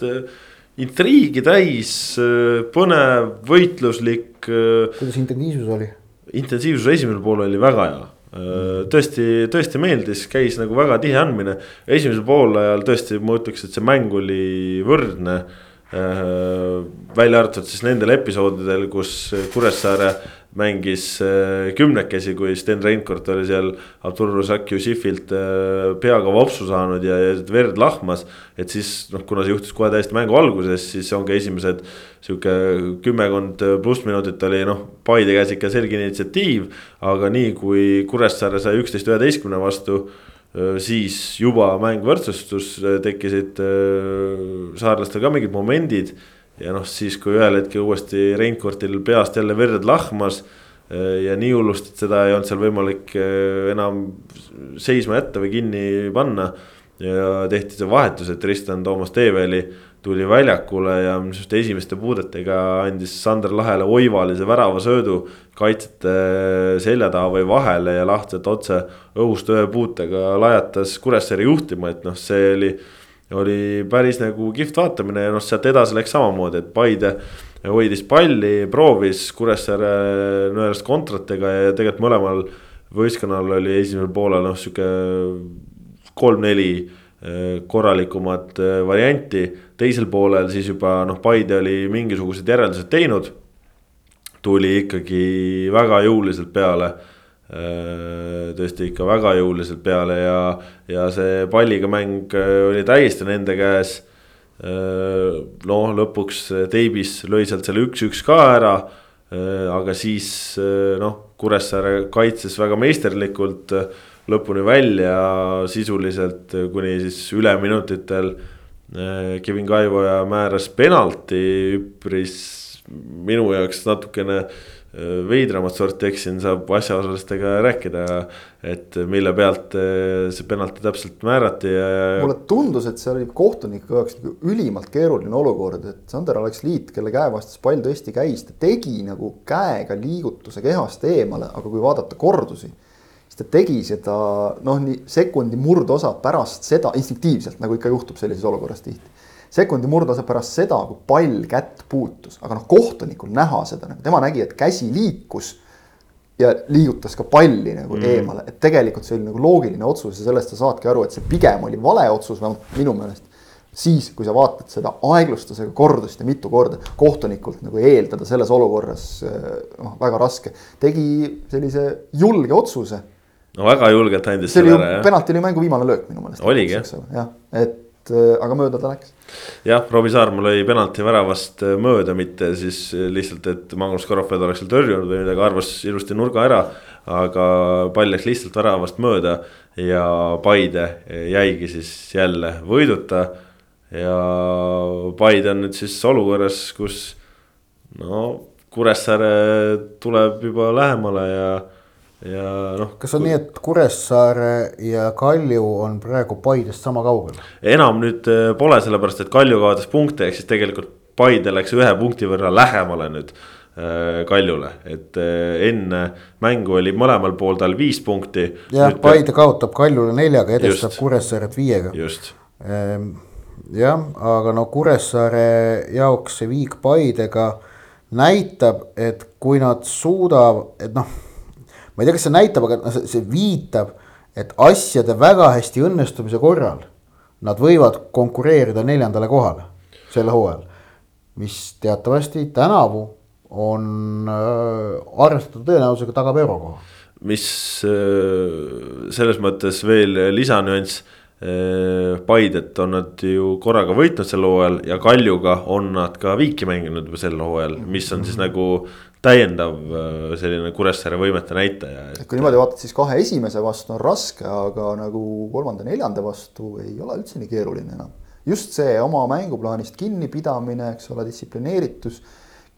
intriigi täis, põnev, võitluslik. kuidas intensiivsus oli? intensiivsus esimesel poolel oli väga hea tõesti, tõesti meeldis, käis nagu väga tihe andmine. esimesel poolajal tõesti, ma ütleks, et see mäng oli võrdne. välja arvatud siis nendel episoodidel, kus Kuressaare mängis äh, kümnekesi, kui Sten Reinkord oli seal Artur Rusaki Jussifilt äh, peaga vopsu saanud ja, ja verd lahmas. et siis noh, kuna see juhtus kohe täiesti mängu alguses, siis ongi esimesed sihuke kümmekond pluss minutit oli noh, Paide käes ikka selge initsiatiiv. aga nii kui Kuressaare sai üksteist üheteistkümne vastu äh, siis juba mäng võrdsustus, tekkisid saarlastel ka mingid momendid ja noh, siis kui ühel hetkel uuesti Reinkortil peast jälle verd lahmas eh, ja nii hullusti, et seda ei olnud seal võimalik eh, enam seisma jätta või kinni panna. ja tehti see vahetus, et Tristan Toomas Teeveli tuli väljakule ja arust esimeste puudetega andis Sander Lahele oivalise väravasöödu. kaitsjate selja taha või vahele ja lahtiselt otse õhust ühe puutega lajatas Kuressaare juhtima, et noh, see oli oli päris nagu kihvt vaatamine ja noh, sealt edasi läks samamoodi, et Paide hoidis palli, proovis Kuressaare nõelas kontratega ja tegelikult mõlemal võistkonnal oli esimesel poolel noh, sihuke kolm-neli eh, korralikumat eh, varianti. teisel poolel siis juba noh, Paide oli mingisugused järeldused teinud. tuli ikkagi väga jõuliselt peale Äh, tõesti ikka väga jõuliselt peale ja, ja see palliga mäng äh, oli täiesti nende käes. Äh, noh, lõpuks Teibis lõi sealt selle üks-üks ka ära. aga siis noh, Kuressaare kaitses väga meisterlikult lõpuni välja sisuliselt kuni siis üleminutitel. Kevin Kaivoja määras penalti üpris minu jaoks natukene Äh, veidramat sorti, eks siin saab asjaosalistega rääkida. et mille pealt äh, see penalti täpselt määrati ja. mulle tundus, et see oli kohtuniku jaoks nagu ülimalt keeruline olukord, et Sander Aleksliit, kelle käe vastas pall tõesti käis, ta tegi nagu käega liigutuse kehast eemale, aga kui vaadata kordusi siis ta tegi seda noh, nii sekundi murdosa pärast seda instinktiivselt, nagu ikka juhtub sellises olukorras tihti sekundi murdosa pärast seda, kui pall kätt puutus, aga noh, kohtunikul näha seda nagu tema nägi, et käsi liikus. ja liigutas ka palli nagu mm. eemale, et tegelikult see oli nagu loogiline otsus ja sellest sa saadki aru, et see pigem oli vale otsus, vähemalt minu meelest siis, kui sa vaatad seda aeglustusega kordust ja mitu korda kohtunikult nagu eeldada selles olukorras noh, väga raske. tegi sellise julge otsuse. no väga julgelt andis selle ära jah. penalti oli mängu viimane löök minu meelest. oligi jah. jah, et Äh, aga mööda ta läks. jah, Robbie Saarma lõi penalti väravast äh, mööda, mitte siis äh, lihtsalt, et Magnus Korofed oleks seal tõrjunud või midagi, arvas ilusti nurga ära. aga pall läks lihtsalt väravast mööda ja Paide jäigi siis jälle võiduta. ja Paide on nüüd siis olukorras, kus no Kuressaare tuleb juba lähemale ja, ja noh. kas on nii, et Kuressaare ja Kalju on praegu Paidest sama kaugel? enam nüüd äh, pole, sellepärast et Kalju kaotas punkte, ehk siis tegelikult Paide läks ühe punkti võrra lähemale nüüd äh, Kaljule, et äh, enne mängu oli mõlemal pool tal viis punkti. jah, Paide kaotab Kaljule neljaga, edestab Kuressaaret viiega. just ehm, jah, aga no Kuressaare jaoks see viik Paidega näitab, et kui nad suudavad, et noh. Ma ei tea, kas see näitab, aga noh, see viitab, et asjade väga hästi õnnestumise korral. Nad võivad konkureerida neljandale kohale sel hooajal, mis teatavasti tänavu on äh, arvestatud tõenäosusega tagab eurokoha. mis äh, selles mõttes veel lisanüanss Paidet on nad ju korraga võitnud sel hooajal ja Kaljuga on nad ka viiki mänginud juba sel hooajal, mis on siis nagu täiendav selline Kuressaare võimete näitaja. et kui niimoodi vaatad, siis kahe esimese vastu on raske, aga nagu kolmanda-neljanda vastu ei ole üldse nii keeruline enam. just see oma mänguplaanist kinnipidamine, eks ole, distsiplineeritus.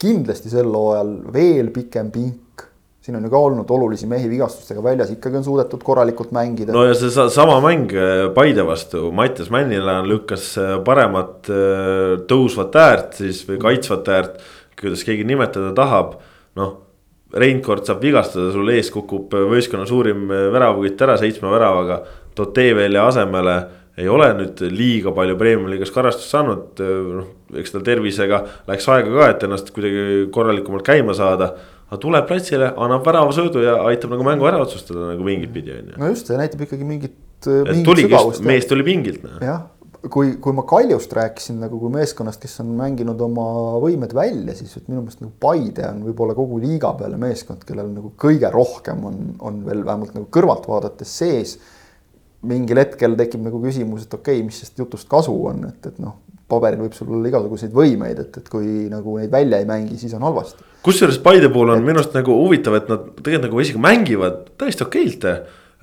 kindlasti sel hooajal veel pikem pink siin on ju ka olnud olulisi mehi vigastustega väljas, ikkagi on suudetud korralikult mängida. no ja see sama mäng äh, Paide vastu, Mattias Männilaan lükkas äh, paremat äh, tõusvat äärt siis või kaitsvat äärt, kuidas keegi nimetada tahab, noh. Reinkord saab vigastada, sul ees kukub võistkonna suurim väravakütt ära seitsme väravaga, Totevelia asemele ei ole nüüd liiga palju Premium-liigas karastust saanud, noh eks tal tervisega läks aega ka, et ennast kuidagi korralikumalt käima saada aga tuleb platsile, annab väravasöödu ja aitab nagu mängu ära otsustada nagu mingit pidi on ju. no just, see näitab ikkagi mingit. just, mees tuli pingilt. Noh. jah, kui, kui ma Kaljust rääkisin nagu kui meeskonnast, kes on mänginud oma võimed välja, siis minu meelest nagu Paide on võib-olla kogu liiga peale meeskond, kellel nagu kõige rohkem on, on veel vähemalt nagu kõrvalt vaadates sees. mingil hetkel tekib nagu küsimus, et okei okay,, mis sellest jutust kasu on, et, et noh, paberil võib sul olla igasuguseid võimeid, et, et kui nagu neid välja ei mängi, siis on halvasti kusjuures Paide puhul on minu arust nagu huvitav, et nad tegelikult nagu isegi mängivad täiesti okeilt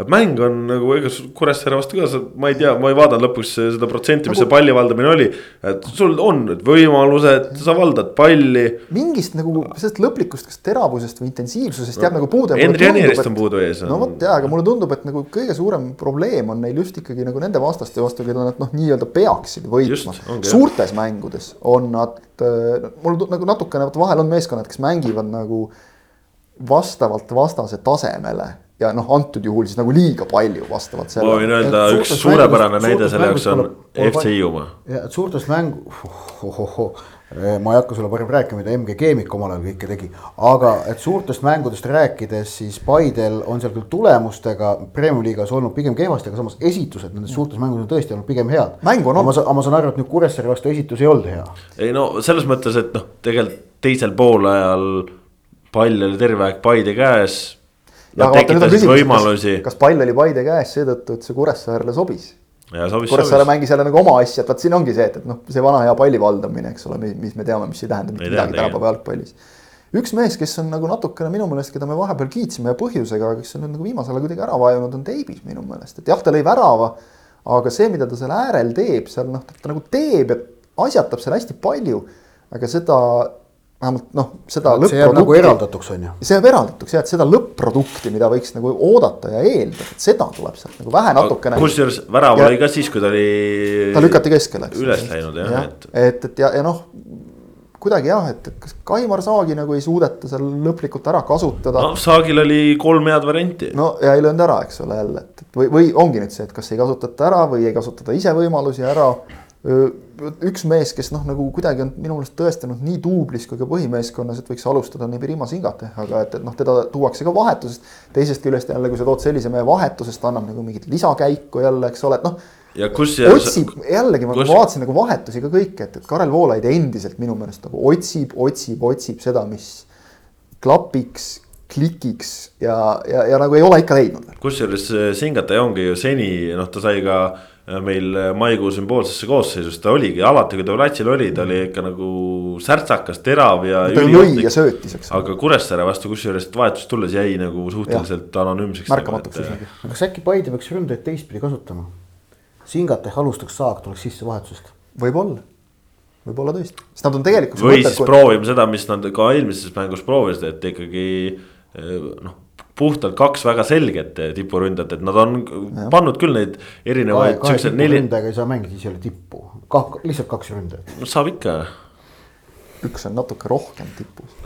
mäng on nagu ega Kuressaare vastu ka, ma ei tea, ma ei vaadanud lõpuks seda protsenti, mis nagu, see palli valdamine oli. et sul on need võimalused, sa valdad palli. mingist nagu sellest lõplikust, kas teravusest või intensiivsusest no, jääb nagu puudu. Henri Anierist on puudu ees. no vot jaa, aga mulle tundub, et nagu kõige suurem probleem on neil just ikkagi nagu nende vastaste vastu, keda nad noh, nii-öelda peaksid võitma. suurtes mängudes on nad, äh, mul nagu natukene, vot vahel on meeskonnad, kes mängivad nagu vastavalt vastase tasemele ja noh, antud juhul siis nagu liiga palju vastavalt sellele. ma võin öelda, üks suurepärane näide selle jaoks on FC Hiiumaa. ja suurtes mängu oh,, oh, oh, ma ei hakka sulle parem rääkima, mida MG Keemik omal ajal kõike tegi. aga et suurtest mängudest rääkides, siis Paidel on seal küll tulemustega Premium liigas olnud pigem kehvasti, aga samas esitused nendes suurtes mängudes on tõesti olnud pigem head. mäng on olnud. aga ma saan aru, et nüüd Kuressaare vastu esitus ei olnud hea. ei no selles mõttes, et noh, tegelikult teisel poolajal pall oli terve aeg Paide käes Nad tekitasid võimalusi. kas pall oli Paide käes seetõttu, et see Kuressaarele sobis? Kuressaare mängis jälle nagu oma asja, et vot siin ongi see, et, et noh, see vana hea palli valdamine, eks ole, mis me teame, mis ei tähenda mitte midagi tänapäeva jalgpallis. üks mees, kes on nagu natukene minu meelest, keda me vahepeal kiitsime ja põhjusega, kes on nüüd nagu viimasel ajal kuidagi ära vajunud, on Teibis minu meelest, et jah, ta lõi värava. aga see, mida ta seal äärel teeb, seal noh, ta nagu teeb ja asjatab seal hästi palju. aga seda vähemalt noh, seda lõpp-produkti. see jääb nagu eraldatuks, on ju. see jääb eraldatuks jah, et seda lõpp-produkti, mida võiks nagu oodata ja eeldada, et seda tuleb sealt nagu vähe natukene. kusjuures värav oli ka siis, kui ta oli. ta lükati keskele, eks. üles läinud jah ja,, et. et, et ja, ja noh, kuidagi jah, et, kas Kaimar Saagi nagu ei suudeta seal lõplikult ära kasutada. no Saagil oli kolm head varianti. no ja ei löönud ära, eks ole jälle, et, et või, või ongi nüüd see, et kas ei kasutata ära või ei kasutata ise võimalusi ära üks mees, kes noh, nagu kuidagi on minu meelest tõestanud nii duublis kui ka põhimeeskonnas, et võiks alustada nii Pirima Singatehaga, et, et noh, teda tuuakse ka vahetusest. teisest küljest jälle, kui sa tood sellise mehe vahetusest, annab nagu mingit lisakäiku jälle, eks ole, et noh. ja kus. otsib jällegi, ma kus... vaatasin nagu vahetusi ka kõike, et, et Karel Voolaid endiselt minu meelest nagu otsib, otsib, otsib seda, mis klapiks klikiks ja, ja, ja nagu ei ole ikka leidnud kusjuures Singate ongi ju seni, noh, ta sai ka meil maikuu sümboolsesse koosseisus, ta oligi alati, kui ta platsil oli, ta oli ikka nagu särtsakas, terav ja. ta lõi ja söötis, eks. aga Kuressaare vastu, kusjuures vahetust tulles jäi nagu suhteliselt ja. anonüümseks. märkamatuks üsnagi. aga kas äkki Paide peaks ründajaid teistpidi kasutama? Singate alustaks saak, tuleks sisse vahetusest. võib-olla võib-olla tõesti, sest nad on tegelikult. või siis kui... proovime seda, mis nad ka eelmises mängus proovisid, et ikkagi noh puhtalt kaks väga selget tipuründajat, et nad on ja. pannud küll neid erinevaid. kahe tipuründajaga ei saa mängida, siis ei ole tippu, kah lihtsalt kaks ründajat. no saab ikka. üks on natuke rohkem tipus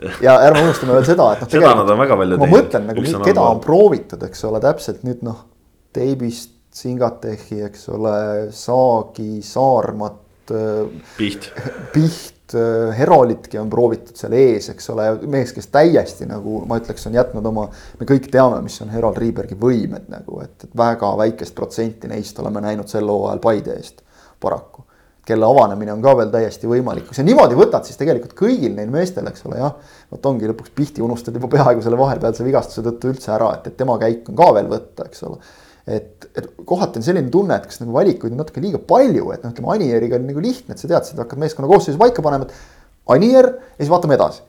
ja ärme unustame veel seda, et noh. seda nad on väga palju teinud. ma mõtlen nagu, keda on proovitud, eks ole, täpselt nüüd noh, Teibist, Singatehi, eks ole, Saagi, Saarmat. Piht. Piht Herolitki on proovitud seal ees, eks ole, mees, kes täiesti nagu ma ütleks, on jätnud oma, me kõik teame, mis on Herold Riibergi võimed nagu, et, et väga väikest protsenti neist oleme näinud sel hooajal Paide eest paraku. kelle avanemine on ka veel täiesti võimalik, kui sa niimoodi võtad, siis tegelikult kõigil neil meestel, eks ole, jah. vot ongi lõpuks Pihti unustad juba peaaegu selle vahepealse vigastuse tõttu üldse ära, et, et tema käik on ka veel võtta, eks ole et, et kohati on selline tunne, et kas nagu valikuid on natuke liiga palju, et noh, ütleme Anieriga on nagu lihtne, et sa tead, sa hakkad meeskonna koosseisu paika panema, et Anier ja siis vaatame edasi.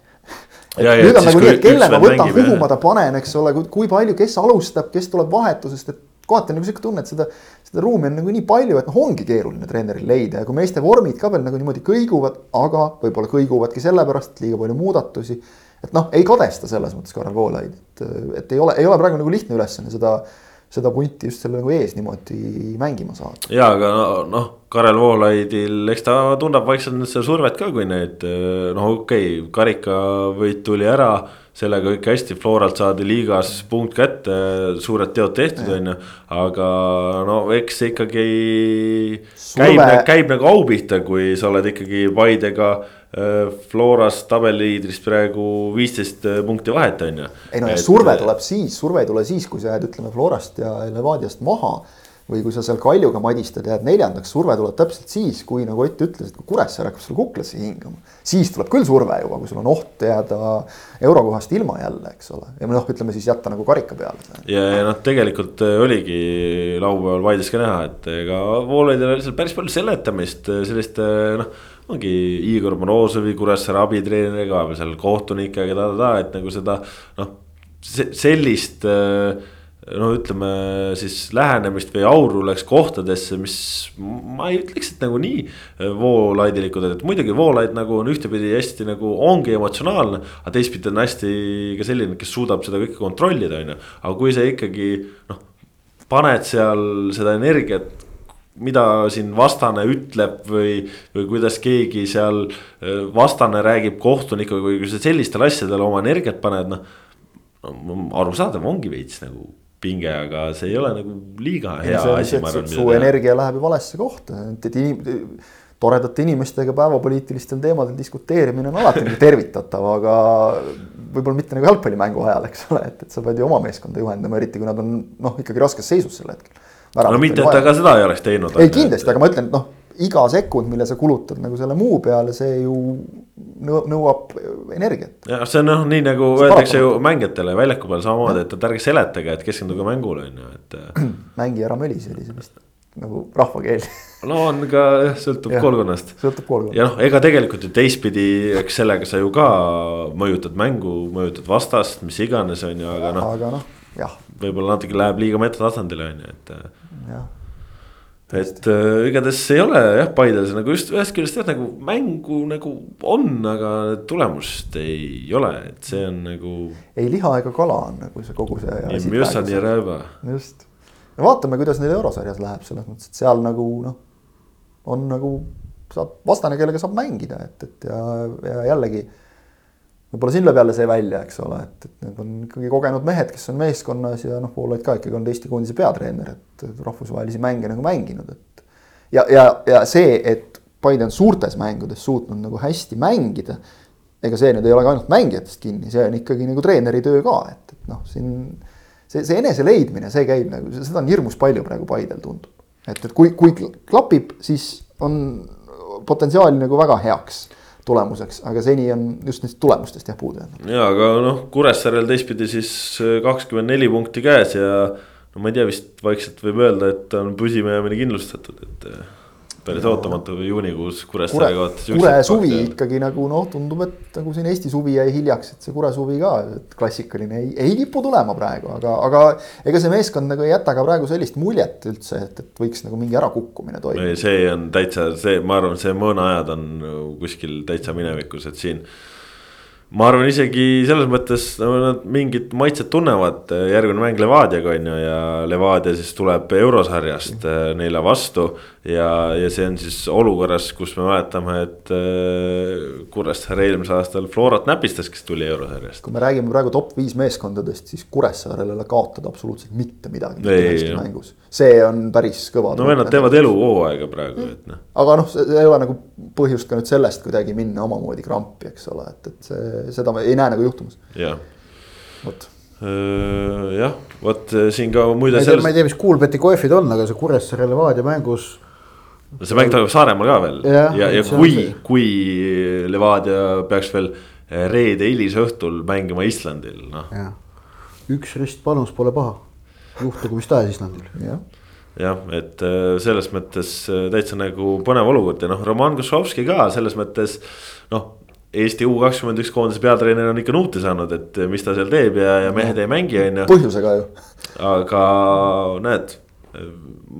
nüüd on nagu nii, et kelle ma võtan, kuhu ma ta panen, eks ole, kui palju, kes alustab, kes tuleb vahetusest, et kohati on nagu sihuke tunne, et seda, seda ruumi on nagu nii palju, et noh, ongi keeruline treeneril leida ja kui meeste vormid ka veel nagu niimoodi kõiguvad, aga võib-olla kõiguvadki sellepärast, et liiga palju muudatusi. et noh, ei kadesta selles mõttes Karel Voolaid, et, et ei ole, ei ole praegu nagu lihtne ülesanne seda seda punti just selle nagu ees niimoodi mängima saada. ja, aga noh, Karel Voolaidil, eks ta tunneb vaikselt seda survet ka, kui need noh, okei okay,, karikavõit tuli ära sellega kõik hästi, Floralt saadi liigas punkt kätte, suured teod tehtud, on ju. aga no eks see ikkagi Surve... käib, käib nagu au pihta, kui sa oled ikkagi Paidega Äh, Floras tabeliliidris praegu viisteist äh, punkti vahet on ju. ei no ja et... surve tuleb siis, surve ei tule siis, kui sa jääd, ütleme Florast ja Levadiast maha. Või kui sa seal Kaljuga madistad jääd neljandaks, surve tuleb täpselt siis, kui nagu Ott ütles, et kui Kuressaare hakkab sulle kuklasse hingama. siis tuleb küll surve juba, kui sul on oht jääda eurokohast ilma jälle, eks ole, ja noh, ütleme siis jätta nagu karika peale. ja, ja noh, tegelikult äh, oligi laupäeval Paides ka näha, et ega Voolaidil oli seal päris palju seletamist, sellist noh ongi Igor Morozovi, Kuressaare abitreeneriga seal kohtunikega, et nagu seda noh, sellist no ütleme siis lähenemist või auru läks kohtadesse, mis ma ei ütleks, et nagu nii voolaidilikud, et muidugi voolaid nagu on ühtepidi hästi nagu ongi emotsionaalne. aga teistpidi on hästi ka selline, kes suudab seda kõike kontrollida, on ju, aga kui sa ikkagi noh paned seal seda energiat mida siin vastane ütleb või, või kuidas keegi seal äh, vastane räägib kohtunikuga kui sa sellistele asjadele oma energiat paned, noh. no arusaadav ongi veits nagu pinge, aga see ei ole nagu liiga hea asi, ma arvan. su energia läheb ju valesse kohta, et inim, toredate inimestega päevapoliitilistel teemadel diskuteerimine on alati nagu tervitatav, aga võib-olla mitte nagu jalgpallimängu ajal, eks ole, et, et sa pead ju oma meeskonda juhendama, eriti kui nad on noh, ikkagi raskes seisus sel hetkel no mitte, et ta ka seda ei oleks teinud. ei kindlasti, aga ma ütlen, et noh, iga sekund, mille sa kulutad nagu selle muu peale, see ju nõuab energiat. jah, see on noh, nii nagu see öeldakse ju mängijatele väljaku peal samamoodi, et, et ärge seletage, et keskenduge mängule on ju, et. mängi ära mölise oli see vist nagu rahvakeel no on ka jah, sõltub koolkonnast. sõltub koolkonnast. ja noh, ega tegelikult ju teistpidi, eks sellega sa ju ka mõjutad mängu, mõjutad vastast, mis iganes on ju, aga noh. aga noh, jah. võib-olla natuke läheb liiga metatasandile on ju, et et äh, igatahes ei ole jah, Paidel see nagu just ühest küljest jah, nagu mängu nagu on, aga tulemust ei ole, et see on nagu. ei liha ega kala on nagu see kogu see. just, ja vaatame, kuidas neil eurosarjas läheb, selles mõttes, et seal nagu noh, on nagu saab vastane, kellega saab mängida, et, et ja, ja jällegi võib-olla lööb jälle see välja, eks ole, et, et need on ikkagi kogenud mehed, kes on meeskonnas ja noh, Voolaid ka ikkagi on Eesti koondise peatreener, et rahvusvahelisi mänge nagu mänginud, et. ja, ja, ja see, et Paide on suurtes mängudes suutnud nagu hästi mängida. ega see nüüd ei ole ka ainult mängijatest kinni, see on ikkagi nagu treeneri töö ka, et, et noh, siin. see, see enese leidmine, see käib nagu, seda on hirmus palju praegu Paidel tundub. et, et kui, kui klapib, siis on potentsiaali nagu väga heaks tulemuseks, aga seni on just neist tulemustest jah puudu jäänud. ja aga noh, Kuressaarel teistpidi siis äh, kakskümmend neli punkti käes ja no ma ei tea, vist vaikselt võib öelda, et on püsimajäämine kindlustatud, et. Päris ootamatu juunikuus Kure, Kuressaare kaotas. Kure suvi ikkagi nagu noh, tundub, et nagu siin Eesti suvi jäi hiljaks, et see Kure suvi ka, klassikaline ei, ei kipu tulema praegu, aga, aga ega see meeskond nagu ei jäta ka praegu sellist muljet üldse, et, et võiks nagu mingi ärakukkumine toimuda. see on täitsa see, ma arvan, see mõõnaajad on kuskil täitsa minevikus, et siin ma arvan isegi selles mõttes no, nad mingit maitset tunnevad, järgmine mäng Levadiaga on ju ja Levadia siis tuleb eurosarjast äh, neile vastu. ja, ja see on siis olukorras, kus me mäletame, et äh, Kuressaare eelmisel aastal Florat näpistas, kes tuli eurosarjast. kui me räägime praegu top viis meeskondadest, siis Kuressaarel ei ole kaotada absoluutselt mitte midagi üheski mängus. see on päris kõva. no vennad teevad eluhooaega praegu, et noh. aga noh, see ei ole nagu põhjust ka nüüd sellest kuidagi minna omamoodi krampi, eks ole, et, et see seda ei näe nagu juhtumas. jah. vot jah, vot siin ka muide. ma ei tea ma ei tea, mis Kuulbeti kohvid on, aga see Kuressaare Levadia mängus. see mäng toimub Saaremaal ka veel ja, ja, ja kui, kui Levadia peaks veel reede hilisõhtul mängima Islandil, noh. üks ristpanus pole paha, juhtugu mis tahes Islandil. jah jah, et selles mõttes täitsa nagu põnev olukord ja noh, Roman Košovski ka selles mõttes noh Eesti U kakskümmend üks koondise peatreener on ikka nuuti saanud, et mis ta seal teeb ja, ja mehed ei mängi, on ju. põhjusega ju. aga näed,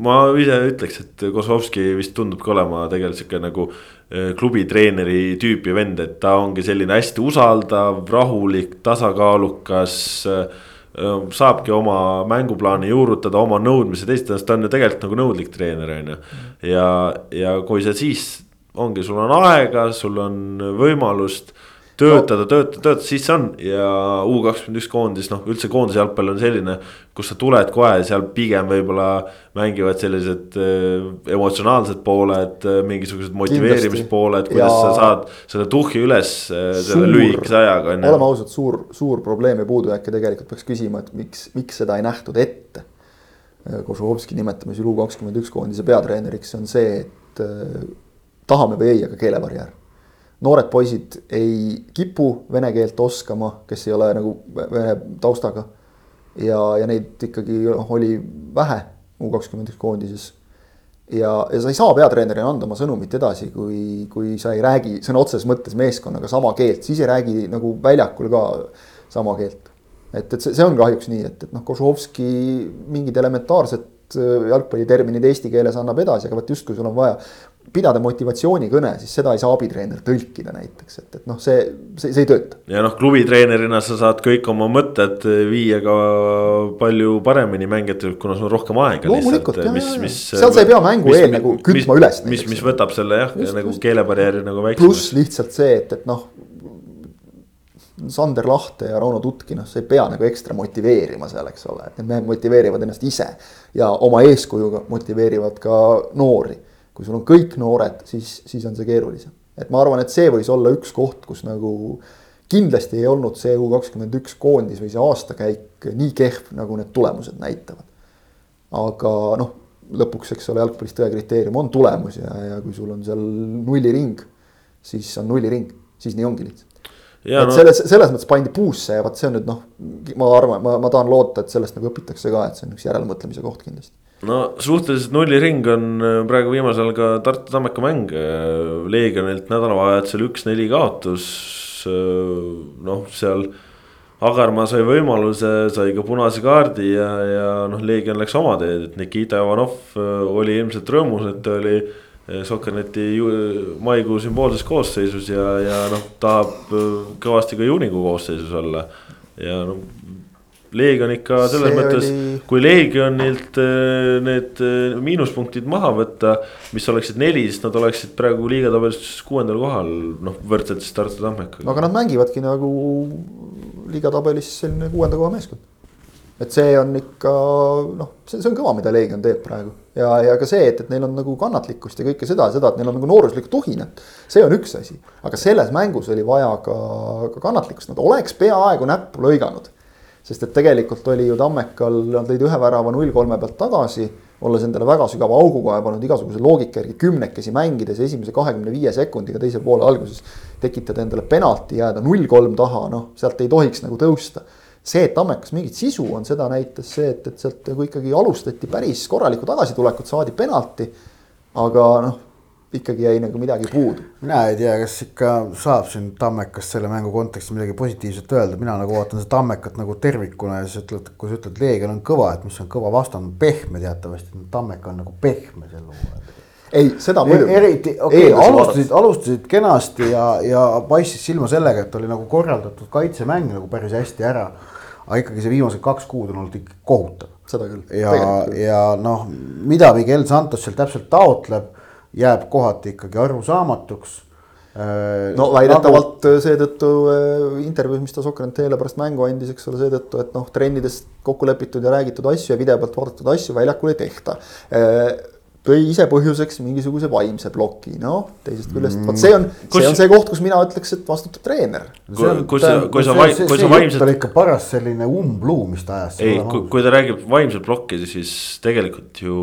ma ise ütleks, et Kozlovski vist tundubki olema tegelikult sihuke nagu eh, klubitreeneri tüüpi vend, et ta ongi selline hästi usaldav, rahulik, tasakaalukas eh, saabki oma mänguplaani juurutada, oma nõudmised esitada, sest ta on ju tegelikult nagu nõudlik treener, on ju. ja, ja kui sa siis ongi, sul on aega, sul on võimalust töötada no., töötada, töötada, siis see on ja U kakskümmend üks koondis, noh üldse koondise jalgpall on selline. kus sa tuled kohe, seal pigem võib-olla mängivad sellised äh, emotsionaalsed pooled äh,, mingisugused motiveerimispooled, kuidas ja... sa saad selle tuhhi üles äh, selle lühikese ajaga. oleme ausad, suur, suur probleem ja puudujääk ja tegelikult peaks küsima, et miks, miks seda ei nähtud ette. Kožuhovski nimetamisel U kakskümmend üks koondise peatreeneriks on see, et äh, tahame või ei, aga keelebarjäär. noored poisid ei kipu vene keelt oskama, kes ei ole nagu vene taustaga. ja, ja neid ikkagi noh, oli vähe U kakskümmend üks koondises. ja, ja sa ei saa peatreenerina anda oma sõnumit edasi, kui, kui sa ei räägi sõna otseses mõttes meeskonnaga sama keelt, siis ei räägi nagu väljakul ka sama keelt. et, et see, see on kahjuks nii, et, et noh, Kožovski mingid elementaarsed äh, jalgpalliterminid eesti keeles annab edasi, aga vot justkui sul on vaja pidada motivatsioonikõne, siis seda ei saa abitreener tõlkida näiteks, et, et noh, see, see, see ei tööta. ja noh, klubitreenerina sa saad kõik oma mõtted viia ka palju paremini mängijatele, kuna sul on rohkem aega. loomulikult jah, jah, jah, seal sa ei pea mängu mis, eel nagu kütma mis, üles. mis, mis võtab selle jah, nagu keelebarjääri nagu väiksemaks. pluss lihtsalt see, et, et noh. Sander Lahte ja Rauno Tutki, noh, sa ei pea nagu ekstra motiveerima seal, eks ole, et need mehed motiveerivad ennast ise. ja oma eeskujuga motiveerivad ka noori kui sul on kõik noored, siis, siis on see keerulisem. et ma arvan, et see võis olla üks koht, kus nagu kindlasti ei olnud see U kakskümmend üks koondis või see aastakäik nii kehv, nagu need tulemused näitavad. aga noh, lõpuks, eks ole, jalgpallis tõe kriteerium on tulemus ja, ja kui sul on seal nulliring, siis on nulliring, siis nii ongi lihtsalt. Ja, et no... selles, selles mõttes pandi puusse ja vot see on nüüd noh, ma arvan, ma, ma tahan loota, et sellest nagu õpitakse ka, et see on üks järelmõtlemise koht kindlasti no suhteliselt nulliring on äh, praegu viimasel ajal ka Tartu Tammeka mäng. Äh, Leegionilt nädalavahetusel üks-neli kaotus. Äh, noh, seal Agarmaa sai võimaluse, sai ka punase kaardi ja, ja noh, Leegion läks oma teed, et Nikita Ivanov oli ilmselt rõõmus, et ta oli. Sokkerneti maikuu sümboolses koosseisus ja, ja noh, tahab kõvasti ka juunikuu koosseisus olla. ja noh, Leegion ikka selles see mõttes oli..., kui Leegionilt äh, need äh, miinuspunktid maha võtta, mis oleksid neli, siis nad oleksid praegu liigatabelis kuuendal kohal, noh võrdselt siis Tartu Tammekaga. aga nad mängivadki nagu liigatabelis selline kuuenda koha meeskond. et see on ikka noh, see, see on kõva, mida Leegion teeb praegu ja, ja ka see, et, et neil on nagu kannatlikkust ja kõike seda, seda, et neil on nagu nooruslikku tuhinat. see on üks asi, aga selles mängus oli vaja ka, ka kannatlikkust, nad oleks peaaegu näppu lõiganud sest et tegelikult oli ju Tammekal, nad lõid ühe värava null kolme pealt tagasi. olles endale väga sügava augu kaevanud igasuguse loogika järgi kümnekesi mängides esimese kahekümne viie sekundiga teise poole alguses. tekitada endale penalti, jääda null kolm taha, noh sealt ei tohiks nagu tõusta. see, et Tammekas mingit sisu on, seda näitas see, et, et sealt nagu ikkagi alustati päris korralikku tagasitulekut, saadi penalti. aga noh, ikkagi jäi nagu midagi puudu. mina ei tea, kas ikka saab siin Tammekast selle mängu kontekstis midagi positiivset öelda, mina nagu vaatan seda Tammekat nagu tervikuna ja siis ütled, kui sa ütled, Leegion on kõva, et mis on kõva vastand, pehme teatavasti, Tammeka on nagu pehme sel hooajal ei, seda muidugi. eriti, okei okay,, alustasid, alustasid kenasti ja, ja paistis silma sellega, et oli nagu korraldatud kaitsemäng nagu päris hästi ära. aga ikkagi see viimased kaks kuud on olnud ikka kohutav. seda küll. ja, ja noh, mida Miguel Santos seal täpselt taotleb, jääb kohati ikkagi arusaamatuks. Äh, no väidetavalt nagu... seetõttu äh, intervjuus, mis ta Sokranteele pärast mängu andis, eks ole, seetõttu, et noh, trennides kokku lepitud ja räägitud asju ja video pealt vaadatud asju väljakul ei tehta tõi ise põhjuseks mingisuguse vaimse ploki, noh teisest küljest mm., vot see on, see on see koht, kus mina ütleks, et vastutab treener. kui, kui sa, kui sa, kui sa vaimselt. oli ikka paras selline umbluu, mis ta ajas. ei, kui, kui ta räägib vaimset plokki, siis tegelikult ju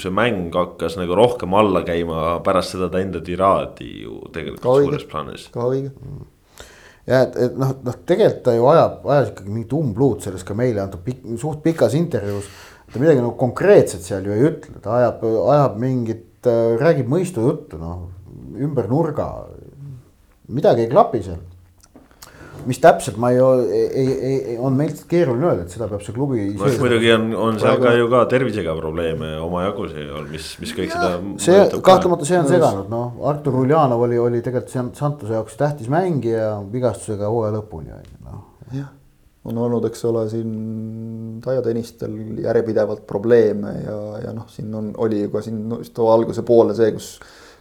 see mäng hakkas nagu rohkem alla käima pärast seda ta enda tiraadi ju tegelikult suures plaanis. ka õige ja et, et noh, noh tegelikult ta ju ajab, ajas ikkagi mingit umbluud selles ka meile antud pik, suht pikas intervjuus ta midagi nagu konkreetset seal ju ei ütle, ta ajab, ajab mingit, äh, räägib mõistujuttu, noh, ümber nurga. midagi ei klapi seal. mis täpselt, ma ei, ei, ei, ei, on meilt keeruline öelda, et seda peab see klubi. no muidugi on, on seal ka ju ka tervisega probleeme omajagu, mis, mis kõik ja, seda. see kahtlemata, see on seganud, noh, Artur Uljanov oli, oli tegelikult Santuse jaoks tähtis mängija vigastusega hooaja lõpuni on ju, noh. jah on olnud, eks ole, siin Taio Tõnistel järjepidevalt probleeme ja, ja noh, siin on, oli ju ka siin no, too alguse poole see, kus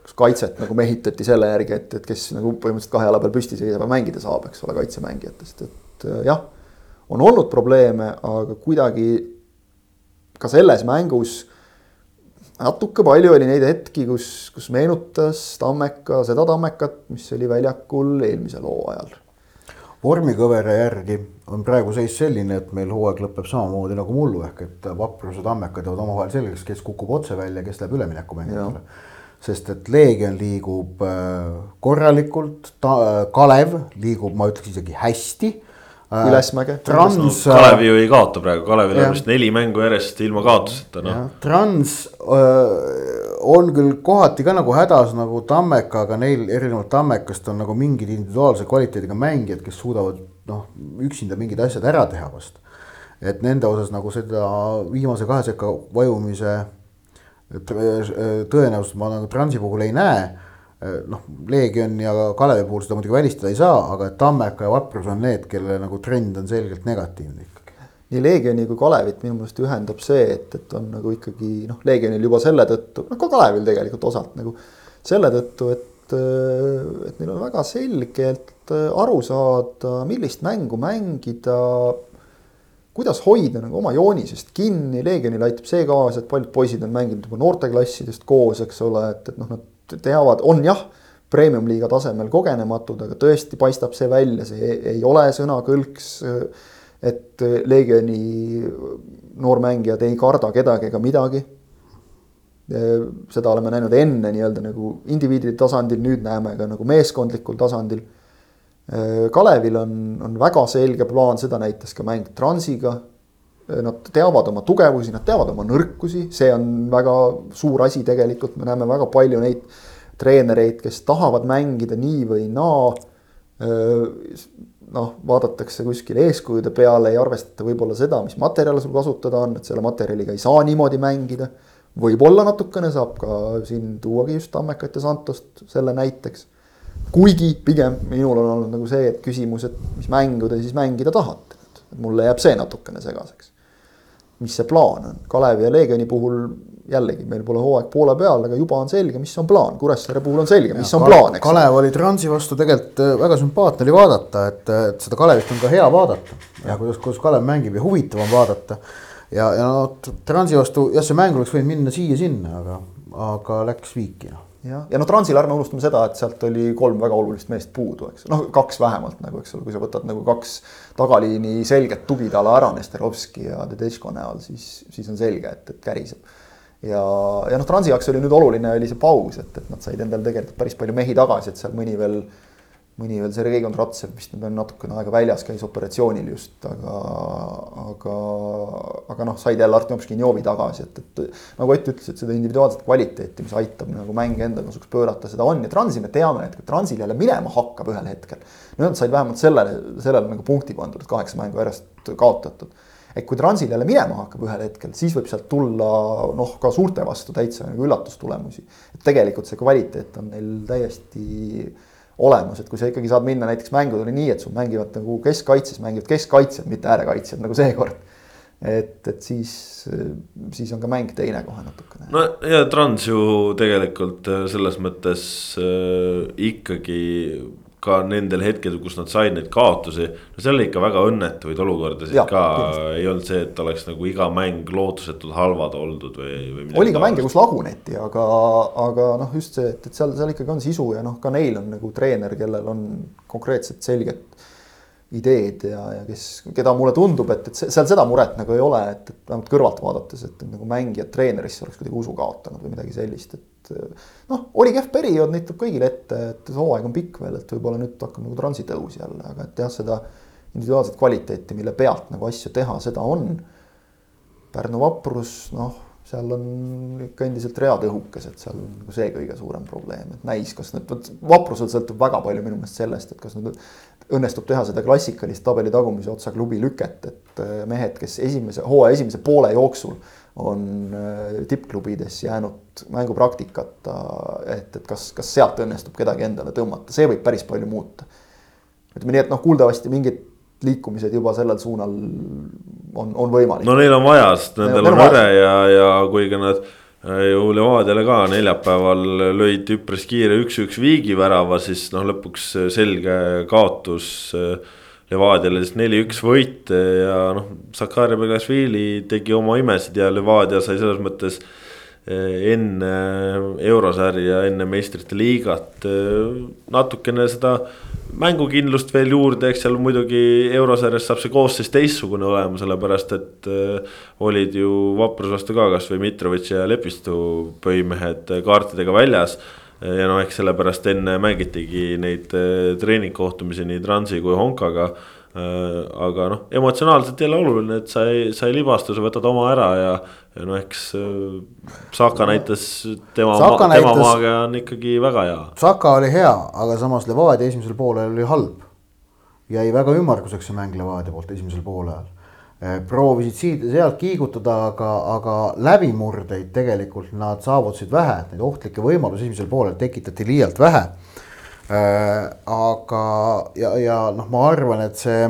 kus kaitset nagu mehitati selle järgi, et, et kes nagu põhimõtteliselt kahe jala peal püsti seisab ja mängida saab, eks ole, kaitsemängijatest, et jah, on olnud probleeme, aga kuidagi ka selles mängus natuke palju oli neid hetki, kus, kus meenutas Tammeka seda Tammekat, mis oli väljakul eelmisel hooajal vormikõvera järgi on praegu seis selline, et meil hooaeg lõpeb samamoodi nagu mullu ehk et vaprused ammekad jäävad omavahel selgeks, kes kukub otse välja, kes läheb üleminekumängijatele. sest et Leegion liigub äh, korralikult, Kalev liigub, ma ütleks isegi hästi äh, ülesmäge. Trans. Kalev ju ei kaota praegu, Kalevil on vist neli mängu järjest ilma kaotuseta, noh. Trans öö, äh, on küll kohati ka nagu hädas nagu Tammeka, aga neil erinevalt Tammekast on nagu mingid individuaalse kvaliteediga mängijad, kes suudavad noh, üksinda mingid asjad ära teha vast. et nende osas nagu seda viimase kahe sekka vajumise tõenäosust ma nagu Transi puhul ei näe. noh, Leegion ja Kalevi puhul seda muidugi välistada ei saa, aga Tammeka ja Vaprus on need, kelle nagu trend on selgelt negatiivne nii Leegioni kui Kalevit minu meelest ühendab see, et, et on nagu ikkagi noh, Leegionil juba selle tõttu, noh ka Kalevil tegelikult osalt nagu selle tõttu, et, et neil on väga selgelt aru saada, millist mängu mängida. kuidas hoida nagu oma joonisest kinni, Leegionile aitab see kaasa, et paljud poisid on mänginud juba noorteklassidest koos, eks ole, et, et noh, nad teavad, on jah premium-liiga tasemel kogenematud, aga tõesti paistab see välja, see ei, ei ole sõnakõlks et Leegioni noormängijad ei karda kedagi ega midagi. seda oleme näinud enne nii-öelda nagu indiviidi tasandil, nüüd näeme ka nagu meeskondlikul tasandil. Kalevil on, on väga selge plaan, seda näitas ka mäng Transiga. Nad teavad oma tugevusi, nad teavad oma nõrkusi, see on väga suur asi tegelikult, me näeme väga palju neid treenereid, kes tahavad mängida nii või naa noh, vaadatakse kuskil eeskujude peale, ei arvestata võib-olla seda, mis materjale sul kasutada on, et selle materjaliga ei saa niimoodi mängida. võib-olla natukene saab ka siin tuuagi just Tammekat ja Santost selle näiteks. kuigi pigem minul on olnud nagu see, et küsimus, et mis mängu te siis mängida tahate, mulle jääb see natukene segaseks. Mis see plaan on, Kalevi ja Leegioni puhul jällegi, meil pole hooaeg poole peal, aga juba on selge, mis on plaan, Kuressaare puhul on selge, mis ja, on plaan, eks. Kalev oli Transi vastu tegelikult äh, väga sümpaatne oli vaadata, et, et seda Kalevit on ka hea vaadata. Ja, ja kuidas, kuidas Kalev mängib ja huvitav on vaadata. ja, ja no Transi vastu jah, see mäng oleks võinud minna siia-sinna, aga, aga läks viiki noh jah, ja noh, Transil ärme unustame seda, et sealt oli kolm väga olulist meest puudu, eks. Noh, kaks vähemalt nagu, eks ole, kui sa võtad nagu kaks tagaliini selget tugitala ära Nesterovski ja Tedesco näol, siis, siis on selge, et, et käriseb. Ja, ja noh, Transi jaoks oli nüüd oluline, oli see paus, et, et nad said endale tegelikult päris palju mehi tagasi, et seal mõni veel mõni veel Sergei Kondratsev vist nüüd on natukene aega väljas, käis operatsioonil just, aga, aga, aga noh, said jälle Artjom Škinjovi tagasi, et, et nagu Ott ütles, et seda individuaalset kvaliteeti, mis aitab nagu mänge enda kasuks pöörata, seda on ja Transi me teame, et kui Transil jälle minema hakkab ühel hetkel. nad said vähemalt sellele, sellele nagu punkti pandud, et kaheksa mängu järjest kaotatud et kui Transil jälle minema hakkab ühel hetkel, siis võib sealt tulla noh, ka suurte vastu täitsa nagu üllatustulemusi. et tegelikult see kvaliteet on neil täiesti olemas, et kui sa ikkagi saad minna näiteks mängudele nii, et sul mängivad nagu keskkaitses, mängivad keskkaitsjad, mitte äärekaitsjad nagu seekord. et, et siis, siis on ka mäng teine kohe natukene. no ja Trans ju tegelikult äh, selles mõttes äh, ikkagi ka nendel hetkedel, kus nad said neid kaotusi. no seal oli ikka väga õnnetuid olukordasid ja, ka, ei olnud see, et oleks nagu iga mäng lootusetult halvad oldud või, või. oli ka mänge, kus laguneti, aga, aga noh, just see, et, et seal, seal ikkagi on sisu ja noh, ka neil on nagu treener, kellel on konkreetselt selged ideed ja, ja kes, keda mulle tundub, et, et seal seda muret nagu ei ole, et, et vähemalt kõrvalt vaadates, et nagu mängijad treenerisse oleks kuidagi usu kaotanud või midagi sellist, et noh, oli kehv periood, tuleb kõigile ette, et hooaeg on pikk veel, et võib-olla nüüd hakkab nagu transitõus jälle, aga et jah, seda individuaalset kvaliteeti, mille pealt nagu asju teha, seda on. Pärnu vaprus, noh, seal on ikka endiselt read õhukes, et seal on nagu see kõige suurem probleem, et näis, kas nüüd, vot vaprusel sõltub väga palju minu meelest sellest, et kas nüüd õnnestub teha seda klassikalist tabeli tagumise otsa klubi lüket, et mehed, kes esimese, hooaja esimese poole jooksul on äh, tippklubides jäänud mängupraktikata, et, et kas, kas sealt õnnestub kedagi endale tõmmata, see võib päris palju muuta. ütleme nii, et noh, kuuldavasti mingid liikumised juba sellel suunal on, on võimalik. no neil on vaja, sest nendel on võre ja, ja kuigi nad äh, ju Levadiale ka neljapäeval lõid üpris kiire üks-üks viigi värava, siis noh, lõpuks selge kaotus äh, Levadiale siis neli-üks võit ja noh, Sakari Begašvili tegi oma imesid ja Levadia sai selles mõttes eh, enne eurosarja, enne meistrite liigat eh, natukene seda mängukindlust veel juurde, eks seal muidugi eurosarjas saab see koosseis teistsugune olema, sellepärast et olid ju Vapruse vastu ka kasvõi Mitrovic ja Lepistu põhimehed kaartidega väljas ja no eks sellepärast enne mängitigi neid äh, treeningkohtumisi nii Transi kui Honkaga. Äh, aga noh, emotsionaalselt jälle oluline, et sa ei, sa ei libastu, sa võtad oma ära ja, ja no eks äh, Saka näitas tema, tema näitas, maaga on ikkagi väga hea. Saka oli hea, aga samas Levadia esimesel poolel oli halb. jäi väga ümmarguseks see mäng Levadia poolt esimesel poolel Eh, proovisid siit-sealt kiigutada, aga, aga läbimurdeid tegelikult nad saavutasid vähe, et neid ohtlikke võimalusi esimesel poolel tekitati liialt vähe. Eh, aga, ja, ja noh, ma arvan, et see,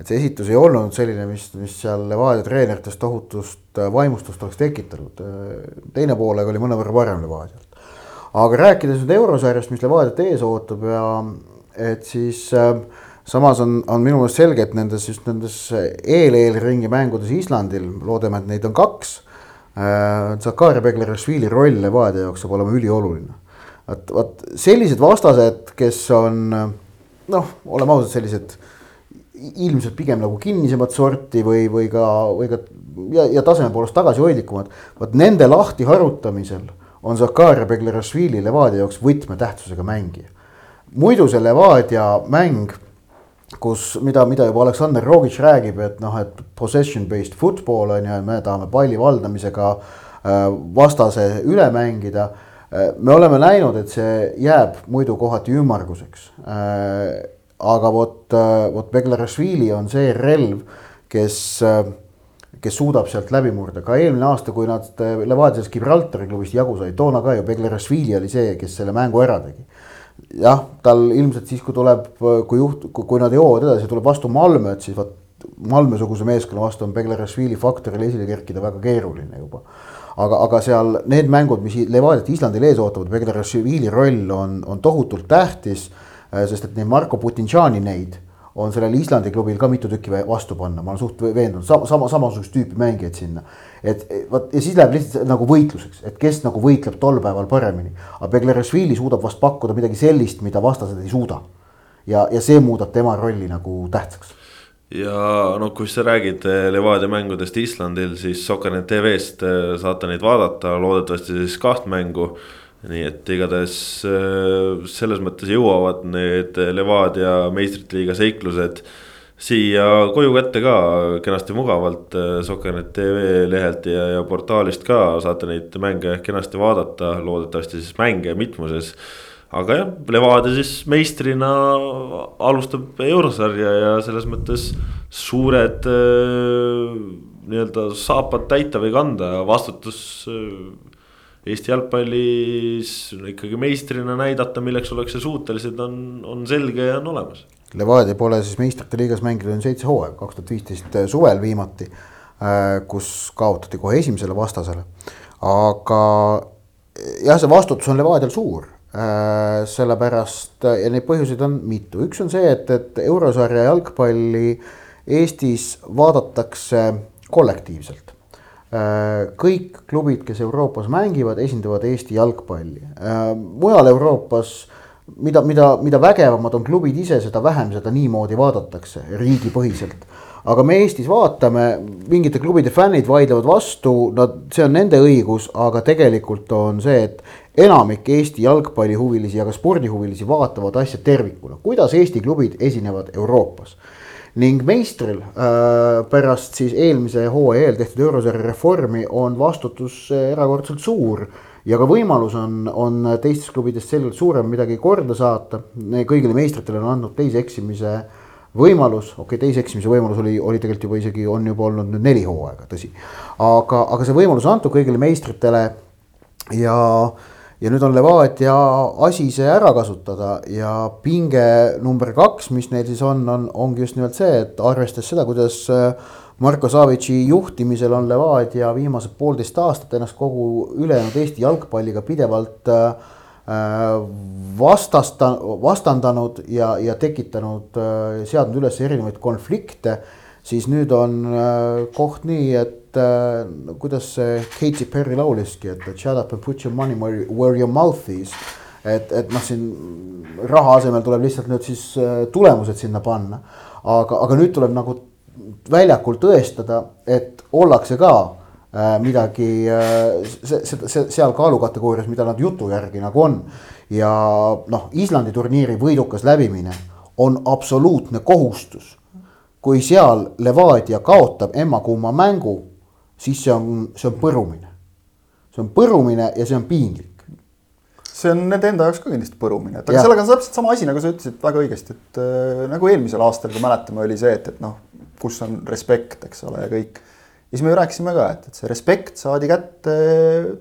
et see esitus ei olnud selline, mis, mis seal Levadia treenerites tohutust eh, vaimustust oleks tekitanud. teine poolega oli mõnevõrra parem Levadialt. aga rääkides nüüd eurosarjast, mis Levadiat ees ootab ja et siis äh, samas on, on minu meelest selge, et nendes just nendes eel-eelringi mängudes Islandil, loodame, et neid on kaks äh,. Zakaria Beglerashvili roll Levadia jaoks saab olema ülioluline. vot, vot sellised vastased, kes on noh, oleme ausad, sellised ilmselt pigem nagu kinnisemat sorti või, või ka, või ka ja, ja taseme poolest tagasihoidlikumad. vot nende lahti harutamisel on Zakaria Beglerashvili Levadia jaoks võtmetähtsusega mängija. muidu see Levadia mäng kus, mida, mida juba Aleksandr Rogic räägib, et noh, et possession based football on ju, me tahame palli valdamisega äh, vastase üle mängida. Äh, me oleme näinud, et see jääb muidu kohati ümmarguseks. Äh, aga vot, vot Beglarashvili on see relv, kes, kes suudab sealt läbi murda, ka eelmine aasta, kui nad Levadias Gibraltari klubist jagu said, toona ka ju Beglarashvili oli see, kes selle mängu ära tegi jah, tal ilmselt siis, kui tuleb, kui juht, kui nad jõuavad edasi, tuleb vastu Malmö, et siis vot Malmö-suguse meeskonna vastu on Beglerashvili faktoril esile kerkida väga keeruline juba. aga, aga seal need mängud, mis Levadiat Islandil ees ootavad, Beglerashvili roll on, on tohutult tähtis. sest et neid Marko Putinšani neid on sellel Islandi klubil ka mitu tükki vastu panna, ma olen suht veendunud, sama, sama, samasugust tüüpi mängijaid sinna. et vot ja siis läheb lihtsalt nagu võitluseks, et kes nagu võitleb tol päeval paremini. aga Beglerashvili suudab vast pakkuda midagi sellist, mida vastased ei suuda. ja, ja see muudab tema rolli nagu tähtsaks ja no kui sa räägid eh, Levadia mängudest Islandil, siis Soccernet tv-st eh, saate neid vaadata, loodetavasti siis kaht mängu nii et igatahes äh, selles mõttes jõuavad need Levadia meistrite liiga seiklused siia koju kätte ka kenasti mugavalt äh, Soccernet tv lehelt ja, ja portaalist ka saate neid mänge kenasti vaadata, loodetavasti siis mänge mitmuses. aga jah, Levadia siis meistrina alustab eurosarja ja selles mõttes suured äh, nii-öelda saapad täita või kanda, vastutus Eesti jalgpallis ikkagi meistrina näidata, milleks ollakse suutelised, on, on selge ja on olemas. Levadia pole siis meistrite liigas mänginud seitse hooaega, kaks tuhat viisteist suvel viimati, äh, kus kaotati kohe esimesele vastasele. aga jah, see vastutus on Levadial suur sellepärast ja neid põhjuseid on mitu, üks on see, et, et eurosarja jalgpalli Eestis vaadatakse kollektiivselt kõik klubid, kes Euroopas mängivad, esindavad Eesti jalgpalli. Äh, mujal Euroopas, mida, mida, mida vägevamad on klubid ise, seda vähem seda niimoodi vaadatakse riigipõhiselt. aga me Eestis vaatame, mingite klubide fännid vaidlevad vastu, nad, see on nende õigus, aga tegelikult on see, et enamik Eesti jalgpallihuvilisi ja ka spordihuvilisi vaatavad asja tervikuna, kuidas Eesti klubid esinevad Euroopas ning meistril äh, pärast siis eelmise hooaja eel tehtud eurosarja reformi on vastutus äh, erakordselt suur ja ka võimalus on, on teistest klubidest selgelt suurem midagi korda saata. kõigile meistritele on andnud teise eksimise võimalus, okei okay,, teise eksimise võimalus oli, oli tegelikult juba isegi, on juba olnud nüüd neli hooaega, tõsi. aga, aga see võimalus on antud kõigile meistritele ja äh, ja nüüd on Levadia asi see ära kasutada ja pinge number kaks, mis neil siis on, on, ongi just nimelt see, et arvestades seda, kuidas äh, Marko Savitsi juhtimisel on Levadia viimased poolteist aastat ennast kogu ülejäänud Eesti jalgpalliga pidevalt äh, vastasta-, vastandanud ja, ja tekitanud, äh, seadnud üles erinevaid konflikte, siis nüüd on koht nii, et et äh, kuidas see Katy Perry lauliski, et shut up and put your money where, where your mouth is. et, et noh, siin raha asemel tuleb lihtsalt nüüd siis äh, tulemused sinna panna. aga, aga nüüd tuleb nagu väljakul tõestada, et ollakse ka äh, midagi äh, see, see, see seal kaalukategoorias, mida nad jutu järgi nagu on. ja noh, Islandi turniiri võidukas läbimine on absoluutne kohustus kui seal Levadia kaotab emma-kumma mängu, siis see on, see on põrumine. see on põrumine ja see on piinlik. see on nende enda jaoks ka kindlasti põrumine, et aga ja. sellega on täpselt sama asi, nagu sa ütlesid väga õigesti, et äh, nagu eelmisel aastal, kui mäletame, oli see, et, et noh, kus on respekt, eks ole, ja kõik. ja siis me ju rääkisime ka, et, et see respekt saadi kätte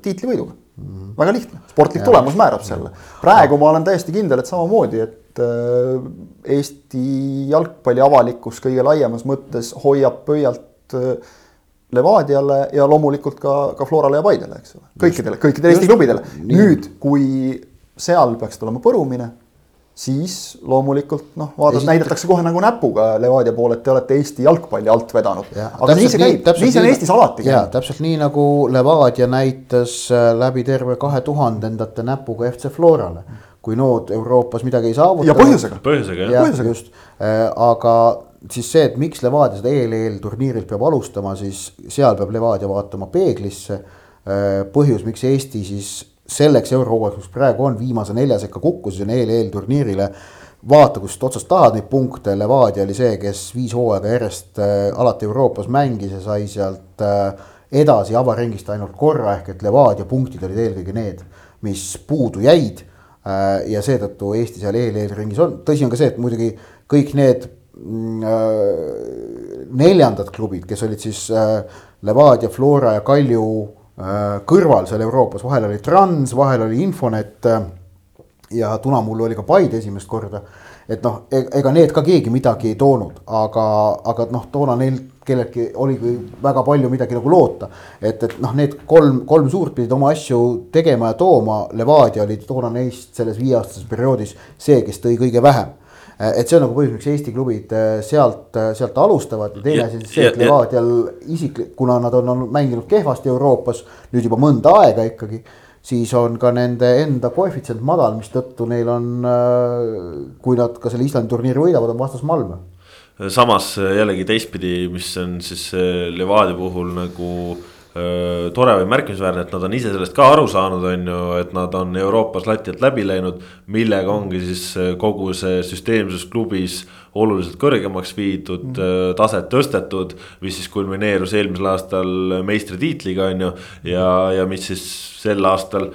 tiitlivõiduga mm. -hmm. väga lihtne, sportlik ja. tulemus määrab selle. praegu ma olen täiesti kindel, et samamoodi, et äh, Eesti jalgpalli avalikkus kõige laiemas mõttes hoiab pöialt äh, Levadiale ja loomulikult ka, ka Florale ja Paidele, eks ole. kõikidele, kõikidele Eesti klubidele. nüüd, kui seal peaks tulema põrumine, siis loomulikult noh, vaadata, näidatakse kohe nagu näpuga Levadia poole, et te olete Eesti jalgpalli alt vedanud. aga nii see käib, nii see on Eestis alati käinud. täpselt nii nagu Levadia näitas äh, läbi terve kahe tuhandendate näpuga FC Florale kui nood Euroopas midagi ei saavuta. ja põhjusega. põhjusega jah. just, äh, aga siis see, et miks Levadia seda EL-EL turniirilt peab alustama, siis seal peab Levadia vaatama peeglisse. Äh, põhjus, miks Eesti siis selleks eurohooajaks, praegu on, viimase nelja sekka kukkus sinna EL-EL turniirile. vaata, kust otsast tahad neid punkte, Levadia oli see, kes viis hooaega järjest äh, alati Euroopas mängis ja sai sealt äh, edasi avaringist ainult korra, ehk et Levadia punktid olid eelkõige need, mis puudu jäid. ja seetõttu Eesti seal EL-EL ringis on, tõsi on ka see, et muidugi kõik need neljandad klubid, kes olid siis äh, Levadia, Flora ja Kalju äh, kõrval seal Euroopas, vahel oli Trans, vahel oli Infonet. ja Tunamullu oli ka Paide esimest korda. et noh, e-, ega need ka keegi midagi ei toonud, aga, aga noh, toona neil kelleltki oligi väga palju midagi nagu loota. et, et noh, need kolm, kolm suurt pidid oma asju tegema ja tooma, Levadia oli toona neist selles viieaastases perioodis see, kes tõi kõige vähem Äh, et see on nagu põhjus, miks Eesti klubid äh, sealt, äh, sealt alustavad ja teine asi on see, et Levadial isiklik, kuna nad on olnud mänginud kehvasti Euroopas nüüd juba mõnda aega ikkagi. siis on ka nende enda koefitsient madal, mistõttu neil on, kui nad ka selle Islandi turniiri võidavad, on vastas Malmö. samas jällegi teistpidi, mis on siis Levadia puhul nagu tore või märkimisväärne, et nad on ise sellest ka aru saanud, on ju, et nad on Euroopas lati alt läbi läinud. millega ongi siis kogu see süsteemsus klubis oluliselt kõrgemaks viidud mm., taset tõstetud. mis siis kulmineerus eelmisel aastal meistritiitliga, on ju, ja, ja mis siis sel aastal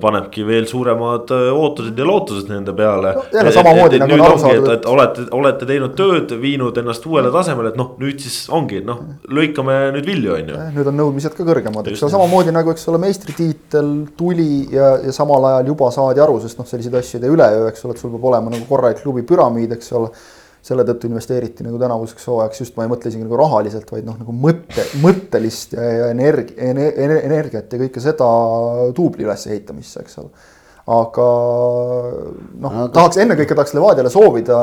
panebki veel suuremad ootused ja lootused nende peale no,. jälle samamoodi nagu on aru saadud. et olete, olete teinud tööd, viinud ennast uuele tasemele, et noh, nüüd siis ongi noh, lõikame nüüd vilju, on ju. nüüd on nõudmised ka kõrgemad, eks ole, samamoodi nagu, eks ole, meistritiitel tuli ja, ja samal ajal juba saadi aru, sest noh, selliseid asju ei tee üleöö, eks ole, et sul peab olema nagu korralik klubi püramiid, eks ole selle tõttu investeeriti nagu tänavuseks hooajaks just, ma ei mõtle isegi nagu rahaliselt, vaid noh, nagu mõtte, mõttelist ja, ja energi-, energiat ja kõike seda duubli ülesehitamisse, eks ole. aga noh no,, tahaks ennekõike tahaks Levadiale soovida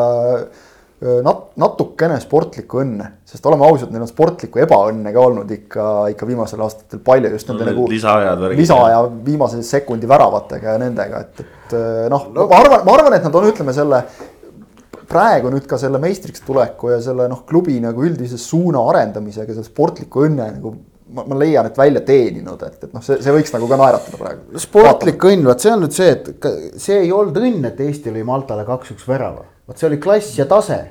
nat-, natukene sportlikku õnne, sest oleme ausad, neil on sportlikku ebaõnne ka olnud ikka, ikka viimastel aastatel palju just nende no, nagu. lisaajad. lisaaja viimase sekundi väravatega ja nendega, et, et noh no., ma arvan, ma arvan, et nad on, ütleme selle praegu nüüd ka selle meistriks tuleku ja selle noh, klubi nagu üldise suuna arendamisega, selle sportliku õnne nagu ma, ma leian, et välja teeninud, et, et noh, see, see võiks nagu ka naeratada praegu. sportlik õnn, vot see on nüüd see, et see ei olnud õnn, et Eesti lõi Maltale kaks-üks värava, vot see oli klass ja tase.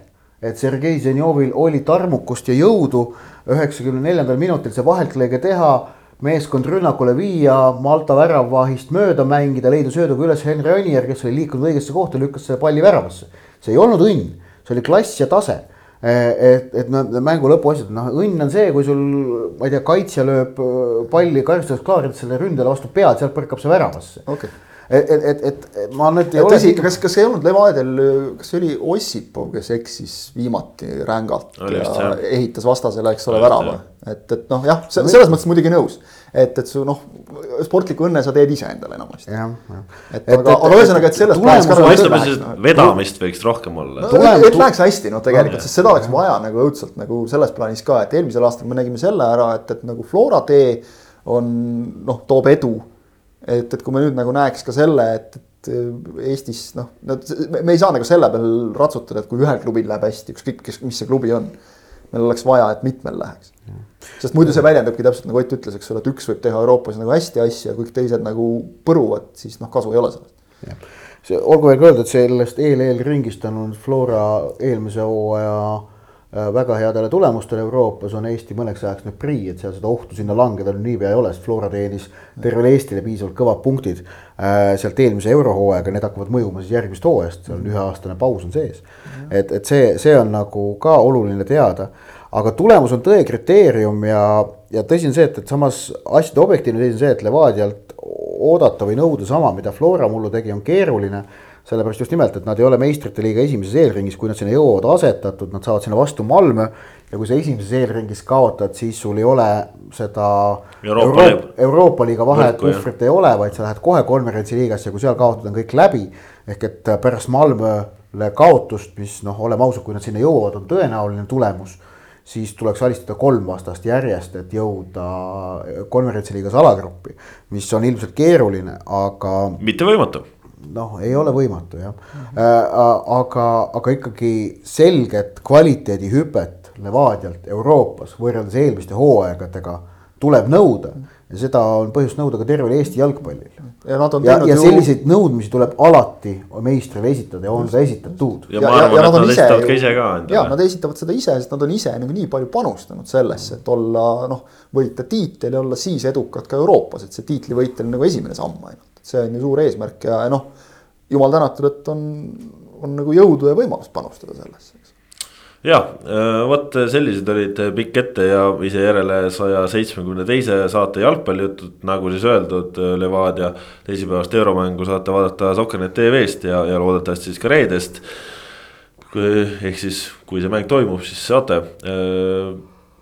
et Sergei Zenjovil oli tarmukust ja jõudu üheksakümne neljandal minutil see vaheltlõige teha meeskond rünnakule viia, Malta väravvahist mööda mängida, leida sööduga üles Henri Anier, kes oli liikunud õigesse kohta, lükkas selle palli väravasse see ei olnud õnn, see oli klass ja tase. Et, et nad mängu lõpuasjad, noh õnn on see, kui sul, ma ei tea, kaitsja lööb äh, palli karistuseks klaarilt selle ründele vastu pead, sealt põrkab see väravasse. Okay.. Et, et, et, et ma nüüd ei ole. tõsi, kas, kas ei olnud Levadial, kas see oli Ossipov, kes eksis viimati rängalt oli ja just, ehitas vastasele, eks ole, värava, et, et noh, jah, selles mõttes muidugi nõus et, et su noh, sportlikku õnne sa teed ise endale enamasti. et aga, aga ühesõnaga, et sellest ütleme siis vedamist võiks rohkem olla no,. et läheks hästi noh, tegelikult, sest seda oleks vaja nagu õudselt nagu selles plaanis ka, et eelmisel aastal me nägime selle ära, et, et nagu Flora tee on noh, toob edu. Et, et kui me nüüd nagu näeks ka selle, et, et Eestis noh, me ei saa nagu selle peal ratsutada, et kui ühel klubil läheb hästi, ükskõik kes, mis see klubi on. meil oleks vaja, et mitmel läheks sest muidu see väljendubki täpselt nagu Ott ütles, eks ole, et üks võib teha Euroopas nagu hästi asja ja kõik teised nagu põruvad, siis noh, kasu ei ole sellest. see olgu veel öeldud, sellest eel-eel ringist on olnud Flora eelmise hooaja väga headele tulemustele Euroopas on Eesti mõneks ajaks nüüd prii, et seal seda ohtu sinna langeda niipea ei ole, sest Flora teenis tervele Eestile piisavalt kõvad punktid äh, sealt eelmise eurohooajaga, need hakkavad mõjuma siis järgmist hooajast, seal on üheaastane paus on sees. et, et see, see on nagu ka oluline teada aga tulemus on tõe kriteerium ja, ja tõsi on see, et, et samas asjade objektiivne seis on see, et Levadialt oodata või nõuda sama, mida Flora mullu tegi, on keeruline. Sellepärast just nimelt, et nad ei ole meistrite liiga esimeses eelringis, kui nad sinna jõuavad asetatud, nad saavad sinna vastu Malmö. ja kui sa esimeses eelringis kaotad, siis sul ei ole seda Euroopa, Euroopa, Euroopa liiga vahet, puhvrit ei ole, vaid sa lähed kohe konverentsi liigasse ja kui seal kaotad, on kõik läbi. ehk et pärast Malmöle kaotust, mis noh, oleme ausad, kui nad sinna jõuavad, on tõenäoline tulemus siis tuleks alistada kolm vastast järjest, et jõuda konverentsiliigas alagruppi, mis on ilmselt keeruline, aga. mitte võimatu. Noh, ei ole võimatu jah mm, -hmm. aga, aga ikkagi selget kvaliteedihüpet Levadialt Euroopas võrreldes eelmiste hooaegadega tuleb nõuda ja seda on põhjust nõuda ka tervel Eesti jalgpallil. ja, ja, ja selliseid ju... nõudmisi tuleb alati meistrile esitada ja on seda esitatud. ja, ja arvan, et nad ka ise endale. ja nad esitavad seda ise, sest nad on ise nagu nii palju panustanud sellesse, et olla noh, võita tiitel ja olla siis edukad ka Euroopas, et see tiitlivõit on nagu esimene samm ainult. See on ju suur eesmärk ja noh, jumal tänatud, et on, on nagu jõudu ja võimalust panustada sellesse ja äh, vot sellised olid pikk ette ja ise järele saja seitsmekümne teise saate jalgpallijutud, nagu siis öeldud, Levadia teisipäevast euromängu saate vaadata Sokkernet tv-st ja, ja loodetavasti siis ka reedest. ehk siis, kui see mäng toimub, siis saate.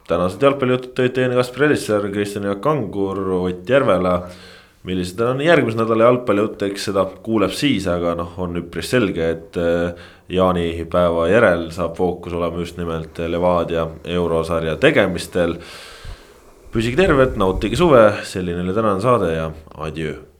Tänased jalgpallijutud tõid teieni Kaspar Elissaar, Kristjan Jaak Kangur, Ott Järvela millised on järgmise nädala jalgpallijutt, eks seda kuuleb siis, aga noh, on üpris selge, et äh, jaanipäeva järel saab fookus olema just nimelt Levadia eurosarja tegemistel. püsige terved, nautige suve, selline oli tänane saade ja adjöö